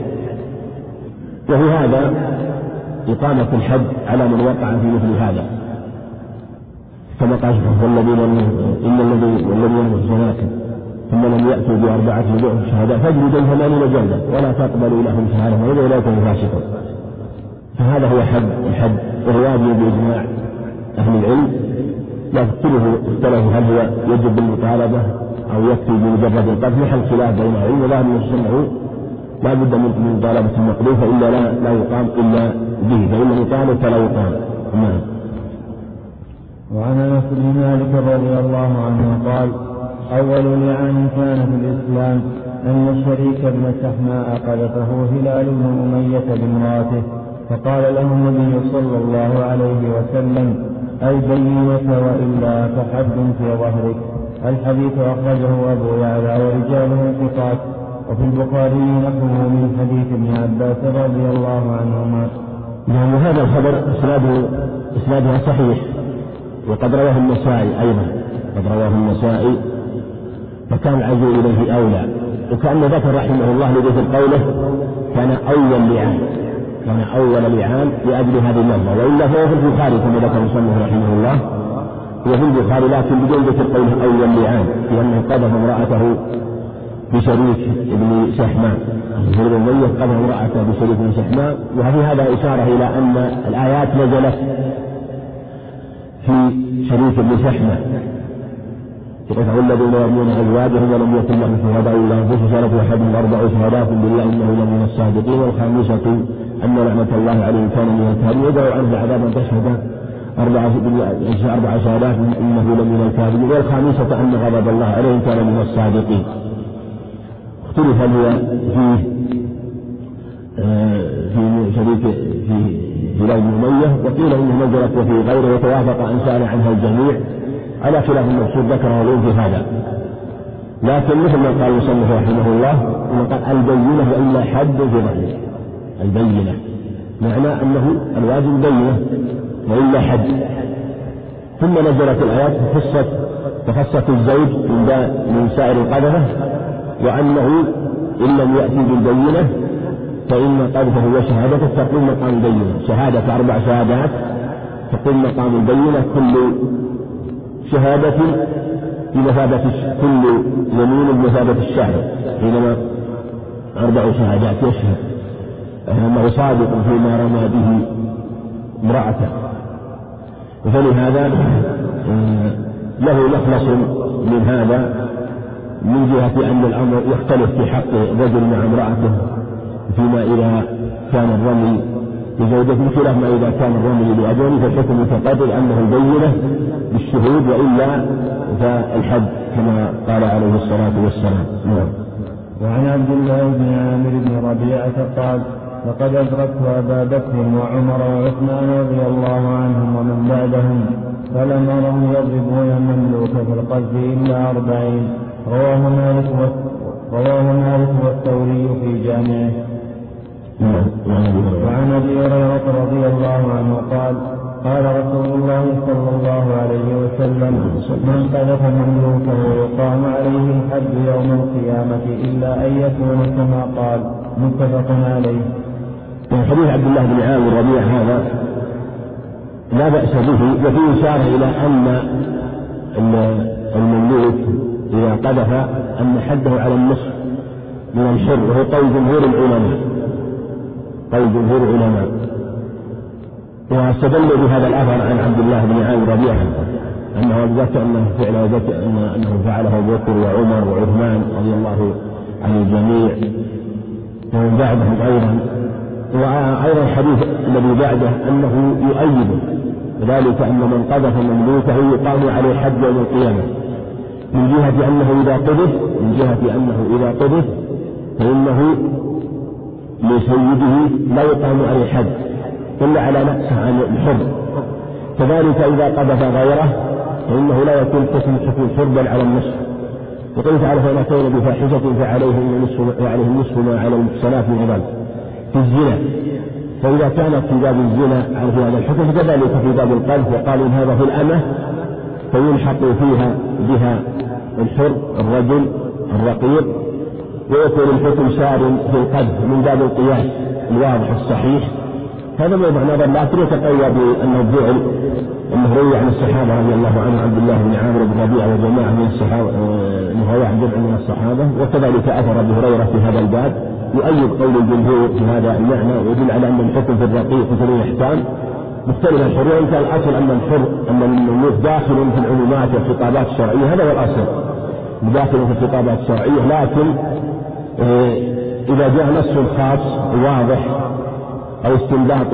وفي هذا إقامة الحد على من وقع في مثل هذا. كما قال والذين إن الذين والذين المحسنات ثم لم يأتوا بأربعة شهداء فاجلدوا ثمانين جلدة ولا تقبلوا لهم شهادة وإذا أولئك فاسقون. فهذا هو حد الحد. وهو بإجماع أهل العلم. لكن اختلفوا هل هو يجب بالمطالبة أو يكفي بمجرد القتل محل خلاف بين العلم ولا يسمعوا لا بد من مطالبة المقلوب فإلا لا لا يقام إلا به. فإن يطالب فلا يقام. نعم. وعن انس بن مالك رضي الله عنه قال أول لعان كان في الإسلام أن الشريك بن سحماء قذفه هلال بن أمية بامرأته فقال له النبي صلى الله عليه وسلم البينة وإلا فحد في ظهرك. الحديث أخرجه أبو يعلى ورجاله ثقات وفي البخاري نحوه من حديث ابن عباس رضي الله عنهما. نعم هذا الخبر إسناده إسنادها صحيح. وقد رواه النسائي أيضا قد رواه النسائي فكان العزو إليه أولى وكأن ذكر رحمه الله لذكر قوله كان أول لعان كان أول لعان لأجل هذه اللفظة وإلا فهو في البخاري كما ذكر المصنف رحمه الله هو في البخاري لكن بدون ذكر قوله أول لعان لأنه قذف امرأته بشريك ابن سحمان بن أمية قذف امرأته بشريك ابن سحمان وفي هذا إشارة إلى أن الآيات نزلت في شريك ابن سحمان يقول الذين يرمون أزواجهم ولم يكن لهم شهداء الا انفسهم شهداء احد أربع شهداء بالله انه لمن الصادقين. والخامسة أن لعنة الله عليه كان من الكاذبين. ودعوا عنه عذابا تشهد أربع أربع شهادات إنه لمن الكاذبين. والخامسة أن غضب الله عليه كان من الصادقين. اختلف هل فيه في شريك في هلال بن أمية وقيل إنه نزلت وفي غيره وتوافق أن سأل عنها الجميع على خلاف المقصود ذكره الأولى في هذا. لكن مثل ما قال المصنف رحمه الله قال البينة إلا حد في ظهره البينة. معنى أنه الواجب بينة وإلا حد. ثم نزلت الآيات فخصت فخصت الزوج من, من سائر القذفة وأنه إن لم يأتي بالبينة فإن قذفه وشهادته تقوم مقام البينة شهادة أربع شهادات تقوم مقام البينة كل شهادة بمثابة كل يمين بمثابة الشهر. حينما أربع شهادات يشهد. أنه صادق فيما رمى به امرأته. فلهذا آه، له مخلص من هذا من جهة أن الأمر يختلف في حق الرجل مع امرأته. فيما إذا كان الرمي لزوجة بخلاف ما إذا كان الرمي لأجل فالحكم متقابل أنه البينة بالشهود وإلا فالحد كما قال عليه الصلاة والسلام. نعم. وعن عبد الله بن عامر بن ربيعة قال لقد أدركت أبا بكر وعمر وعثمان رضي الله عنهم ومن بعدهم فلم أرهم يضربون المملوك في القذف إلا أربعين. رواه مالك رواه مالك والثوري في جامعه. وعن أبي هريرة رضي الله عنه قال قال رسول الله صلى الله عليه وسلم من قذف مملوكه يقام عليه الحد يوم القيامة إلا أن يكون كما قال متفق عليه. حديث عبد الله بن عامر ربيع هذا لا بأس به وفيه إشارة إلى أن المملوك إذا قذف أن حده على النصف من الحر وهو قول جمهور العلماء قول جمهور العلماء. واستدلوا بهذا الأثر عن عبد الله بن عامر ربيعة أنه ذكر أنه فعل أنه فعله أبو بكر وعمر وعثمان رضي الله عن الجميع. ومن بعدهم أيضا وأيضا الحديث الذي بعده أنه يؤيده ذلك أن من قذف مملوكه يقام عليه حد يوم القيامة. من جهة أنه إذا قذف من جهة أنه إذا قذف فإنه لسيده لا يقام عليه حد إلا على نقصه عن الحر كذلك إذا قذف غيره فإنه لا يكون قسم حكم الحر بل على النصف. وقال تعالى فإن أتينا بفاحشة فعليه نصف وعليه نصف ما على المحصنات من عباد. في الزنا فإذا كانت في باب الزنا في هذا الحكم كذلك في باب القذف. وقال إن هذا في الأمة فيلحق فيها بها الحر الرجل الرقيق ويكون الحكم سار في القذف من باب القياس الواضح الصحيح. هذا موضع نظر لكن يتقوى بأن الفعل أنه روي عن الصحابة رضي الله عنهم عبد الله بن عامر بن ربيعة وجماعة من الصحابة أنه واحد جمع من الصحابة. وكذلك أثر أبو هريرة في هذا الباب. يؤيد قول الجمهور في هذا المعنى ويدل على أن الحكم في الرقيق في الإحكام مختلف الحر وإن كان الأصل أن الحر أن المملوك داخل في العلومات والخطابات الشرعية هذا هو الأصل. داخل في الخطابات الشرعية لكن آه، إذا جاء نص خاص واضح أو استنباط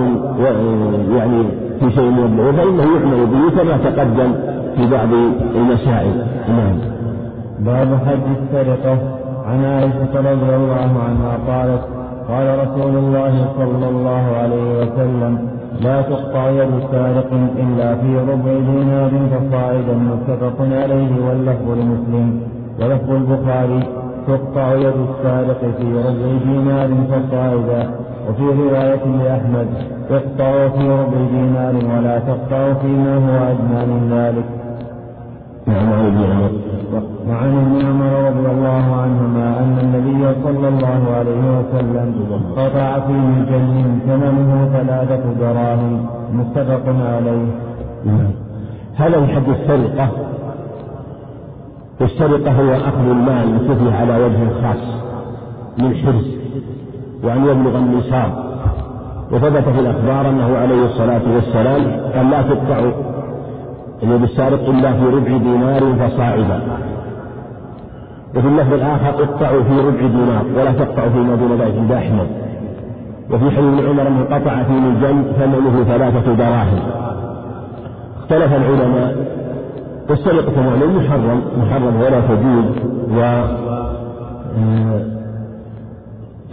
يعني في شيء من البعوث فإنه يعمل به كما تقدم في بعض المسائل. نعم. باب حج السرقة. عن عائشة رضي الله عنها قالت قال رسول الله صلى الله عليه وسلم لا تقطع يد سارق إلا في ربع دينار فصاعدا متفق عليه واللفظ لمسلم. ولفظ البخاري تقطع يد السارق في ربع دينار فصاعدا وفي رواية لأحمد اقطع في ربع دينار ولا تقطع فيما هو أدنى من ذلك. نعم وعن ابن عمر رضي الله عنهما أن النبي صلى الله عليه وسلم قطع في مجن ثمنه ثلاثة دراهم متفق عليه. هذا من حد السرقة والسرقة هو أخذ المال بسفه على وجه خاص من حرز وأن يبلغ النصاب. وثبت في الأخبار أنه عليه الصلاة والسلام قال لا تقطع اليد السارق إلا في ربع دينار فصاعدا. وفي اللفظ الآخر اقطعوا في ربع دينار ولا تقطعوا فيما دون ذلك عند أحمد. وفي حديث عمر أنه قطع في مجن ثمنه ثلاثة دراهم. اختلف العلماء والسرقة معلوم محرم محرم ولا تجوز و آه،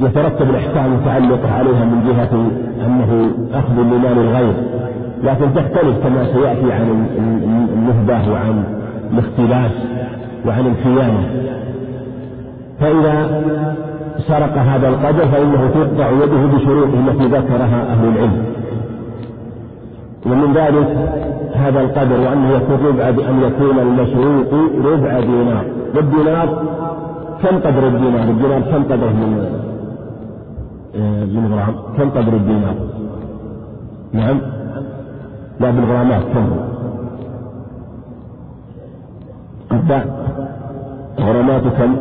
يترتب الأحكام المتعلقة عليها من جهة أنه أخذ لمال الغير. لكن تختلف كما سيأتي عن النهبة وعن الاختلاس وعن الخيانة. فإذا سرق هذا القدر فإنه تقطع يده بشروطه التي ذكرها أهل العلم. ومن ذلك هذا القدر وأنه يكون ربع بأن يكون المشروط ربع دينار والدينار كم قدر الدينار؟ الدينار كم قدره من آه، من غرام؟ كم قدر الدينار؟ نعم لا بالغرامات كم؟ أربع غرامات كم؟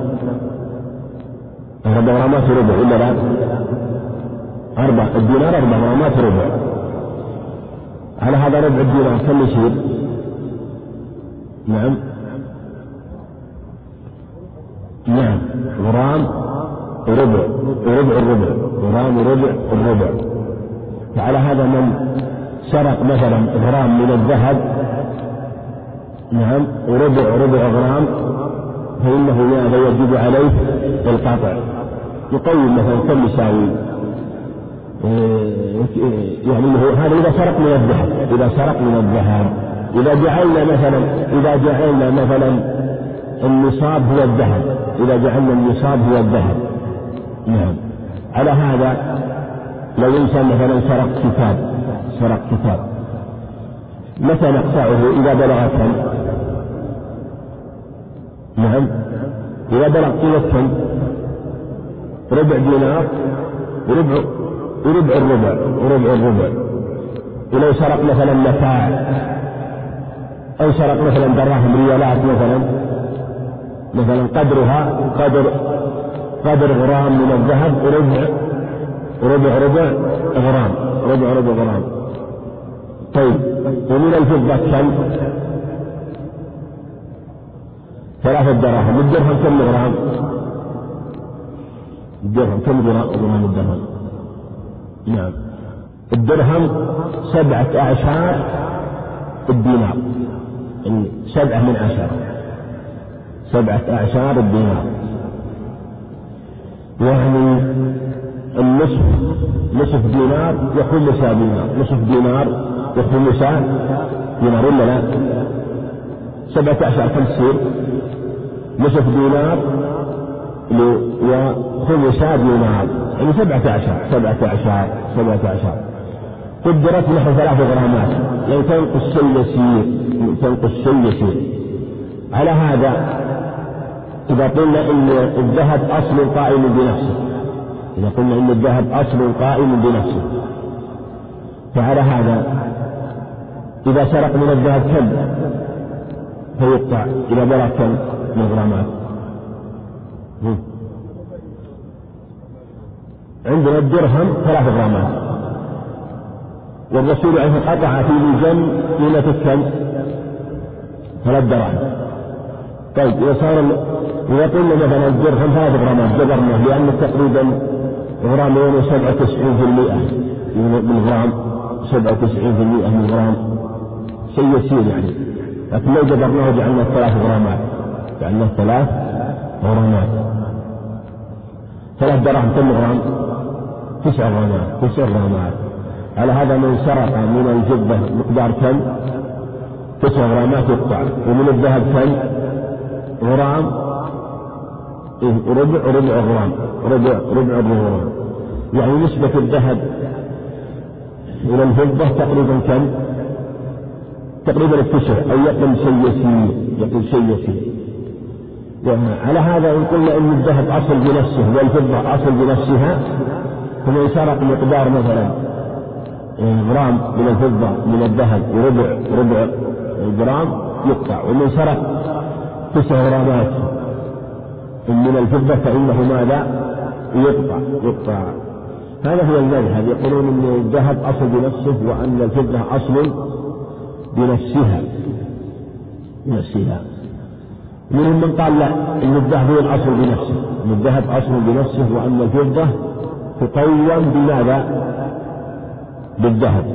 غرامات ربع ولا لا؟ أربع الدينار أربع غرامات ربع على هذا ربع الدينار كم يصير؟ نعم. نعم. غرام وربع وربع الربع. غرام وربع الربع. فعلى هذا من سرق مثلا غرام من الذهب؟ نعم. وربع ربع غرام. فإنه ماذا يجب عليه؟ القطع. يقيم مثلا كم يساوي يعني هذا إذا سرق من الذهب إذا سرق من الذهب إذا جعلنا مثلا إذا جعلنا مثلا النصاب هو الذهب إذا جعلنا النصاب هو الذهب نعم على هذا لو إنسان مثلا سرق كتاب سرق كتاب متى نقطعه إذا بلغ كم؟ نعم إذا بلغ قيمة كم؟ ربع دينار وربع وربع الربع وربع الربع ولو سرق مثلا متاع أو سرق مثلا دراهم ريالات مثلا مثلا قدرها قدر قدر غرام من الذهب وربع ربع ربع غرام ربع ربع غرام طيب ومن الفضة كم؟ ثلاثة دراهم الدرهم كم غرام؟ الدرهم كم غرام الدرهم؟ نعم. الدرهم سبعة أعشار الدينار يعني سبعة من عشرة سبعة أعشار الدينار يعني النصف نصف دينار يخمس دينار. نصف دينار يخمس دينار. ولا لا؟ سبعة أعشار كم تصير؟ نصف دينار وخمس دينار يعني سبعة أعشار سبعة أعشار سبعة أعشار قدرت نحو ثلاث غرامات. يعني تنقص شيء يسير تنقص شيء يسير. على هذا إذا قلنا إن الذهب أصل قائم بنفسه. إذا قلنا إن الذهب أصل قائم بنفسه. فعلى هذا إذا سرق من الذهب كم؟ فيقطع. إذا بلغ كم من غرامات؟ عندنا الدرهم ثلاث غرامات. والرسول عليه قطع في لجم قيمة كم؟ ثلاث دراهم. طيب إذا صار إذا قلنا مثلا الدرهم ثلاث غرامات. جبرناه لأن تقريبا غرامين وسبعة وتسعين في المئة. من غرام سبعة وتسعين في المئة من غرام شيء يسير يعني. لكن لو جبرناه جعلناه ثلاث غرامات. جعلناه ثلاث غرامات. ثلاث دراهم كم غرام؟ تسع غرامات تسع غرامات على هذا من سرق من الفضة مقدار كم؟ تسع غرامات يقطع ومن الذهب كم؟ غرام ربع ربع غرام ربع ربع غرام يعني نسبة الذهب إلى الفضة تقريبا كم؟ تقريبا التسع أو يقل شيء يسير يقل شيء يسير على هذا إن قلنا أن الذهب أصل بنفسه والفضة أصل بنفسها فمن سرق مقدار مثلا غرام من الفضة من الذهب وربع ربع جرام يقطع ومن سرق تسع غرامات من الفضة فإنه ماذا؟ يقطع يقطع هذا هو المذهب يقولون أن الذهب أصل بنفسه وأن الفضة أصل بنفسها بنفسها منهم من قال لا أن الذهب هو الأصل بنفسه أن الذهب أصل بنفسه وأن الفضة تقوم بماذا؟ بالذهب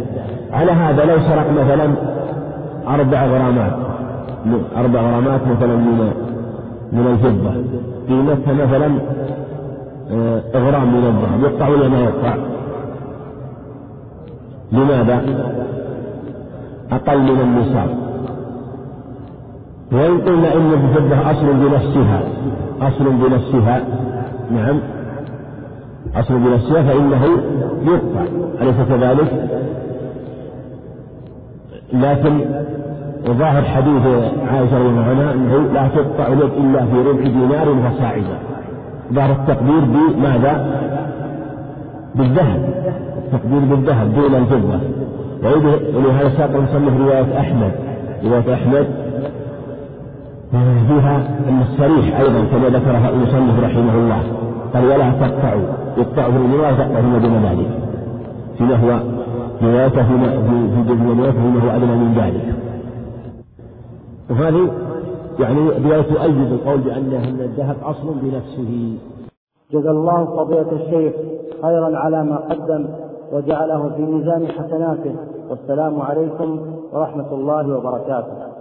على هذا لو سرق مثلا أربع غرامات أربع غرامات مثلا من من الفضة قيمتها مثلا آه، إغرام من الذهب يقطع ولا ما يقطع؟ لماذا؟ أقل من النصاب وإن قلنا إن الفضة أصل بنفسها أصل بنفسها نعم أصل بنفسها فإنه يقطع أليس كذلك؟ لكن ظاهر حديث عائشة رضي الله عنها أنه لا تقطع اليد إلا في ربع دينار فصاعدا ظاهر التقدير بماذا؟ بالذهب التقدير بالذهب دون الفضة ولهذا ساق المصنف رواية أحمد رواية أحمد فيها أن الصريح أيضا كما ذكرها المصنف رحمه الله قال ولا تقطعوا يقطع في المياه وتقطع فيما دون ذلك فيما هو روايته فيما في روايته فيما هو أدنى من ذلك. وهذه يعني رواية تؤيد القول بأن الذهب أصل بنفسه. جزا الله فضيلة الشيخ خيرا على ما قدم وجعله في ميزان حسناته. والسلام عليكم ورحمة الله وبركاته.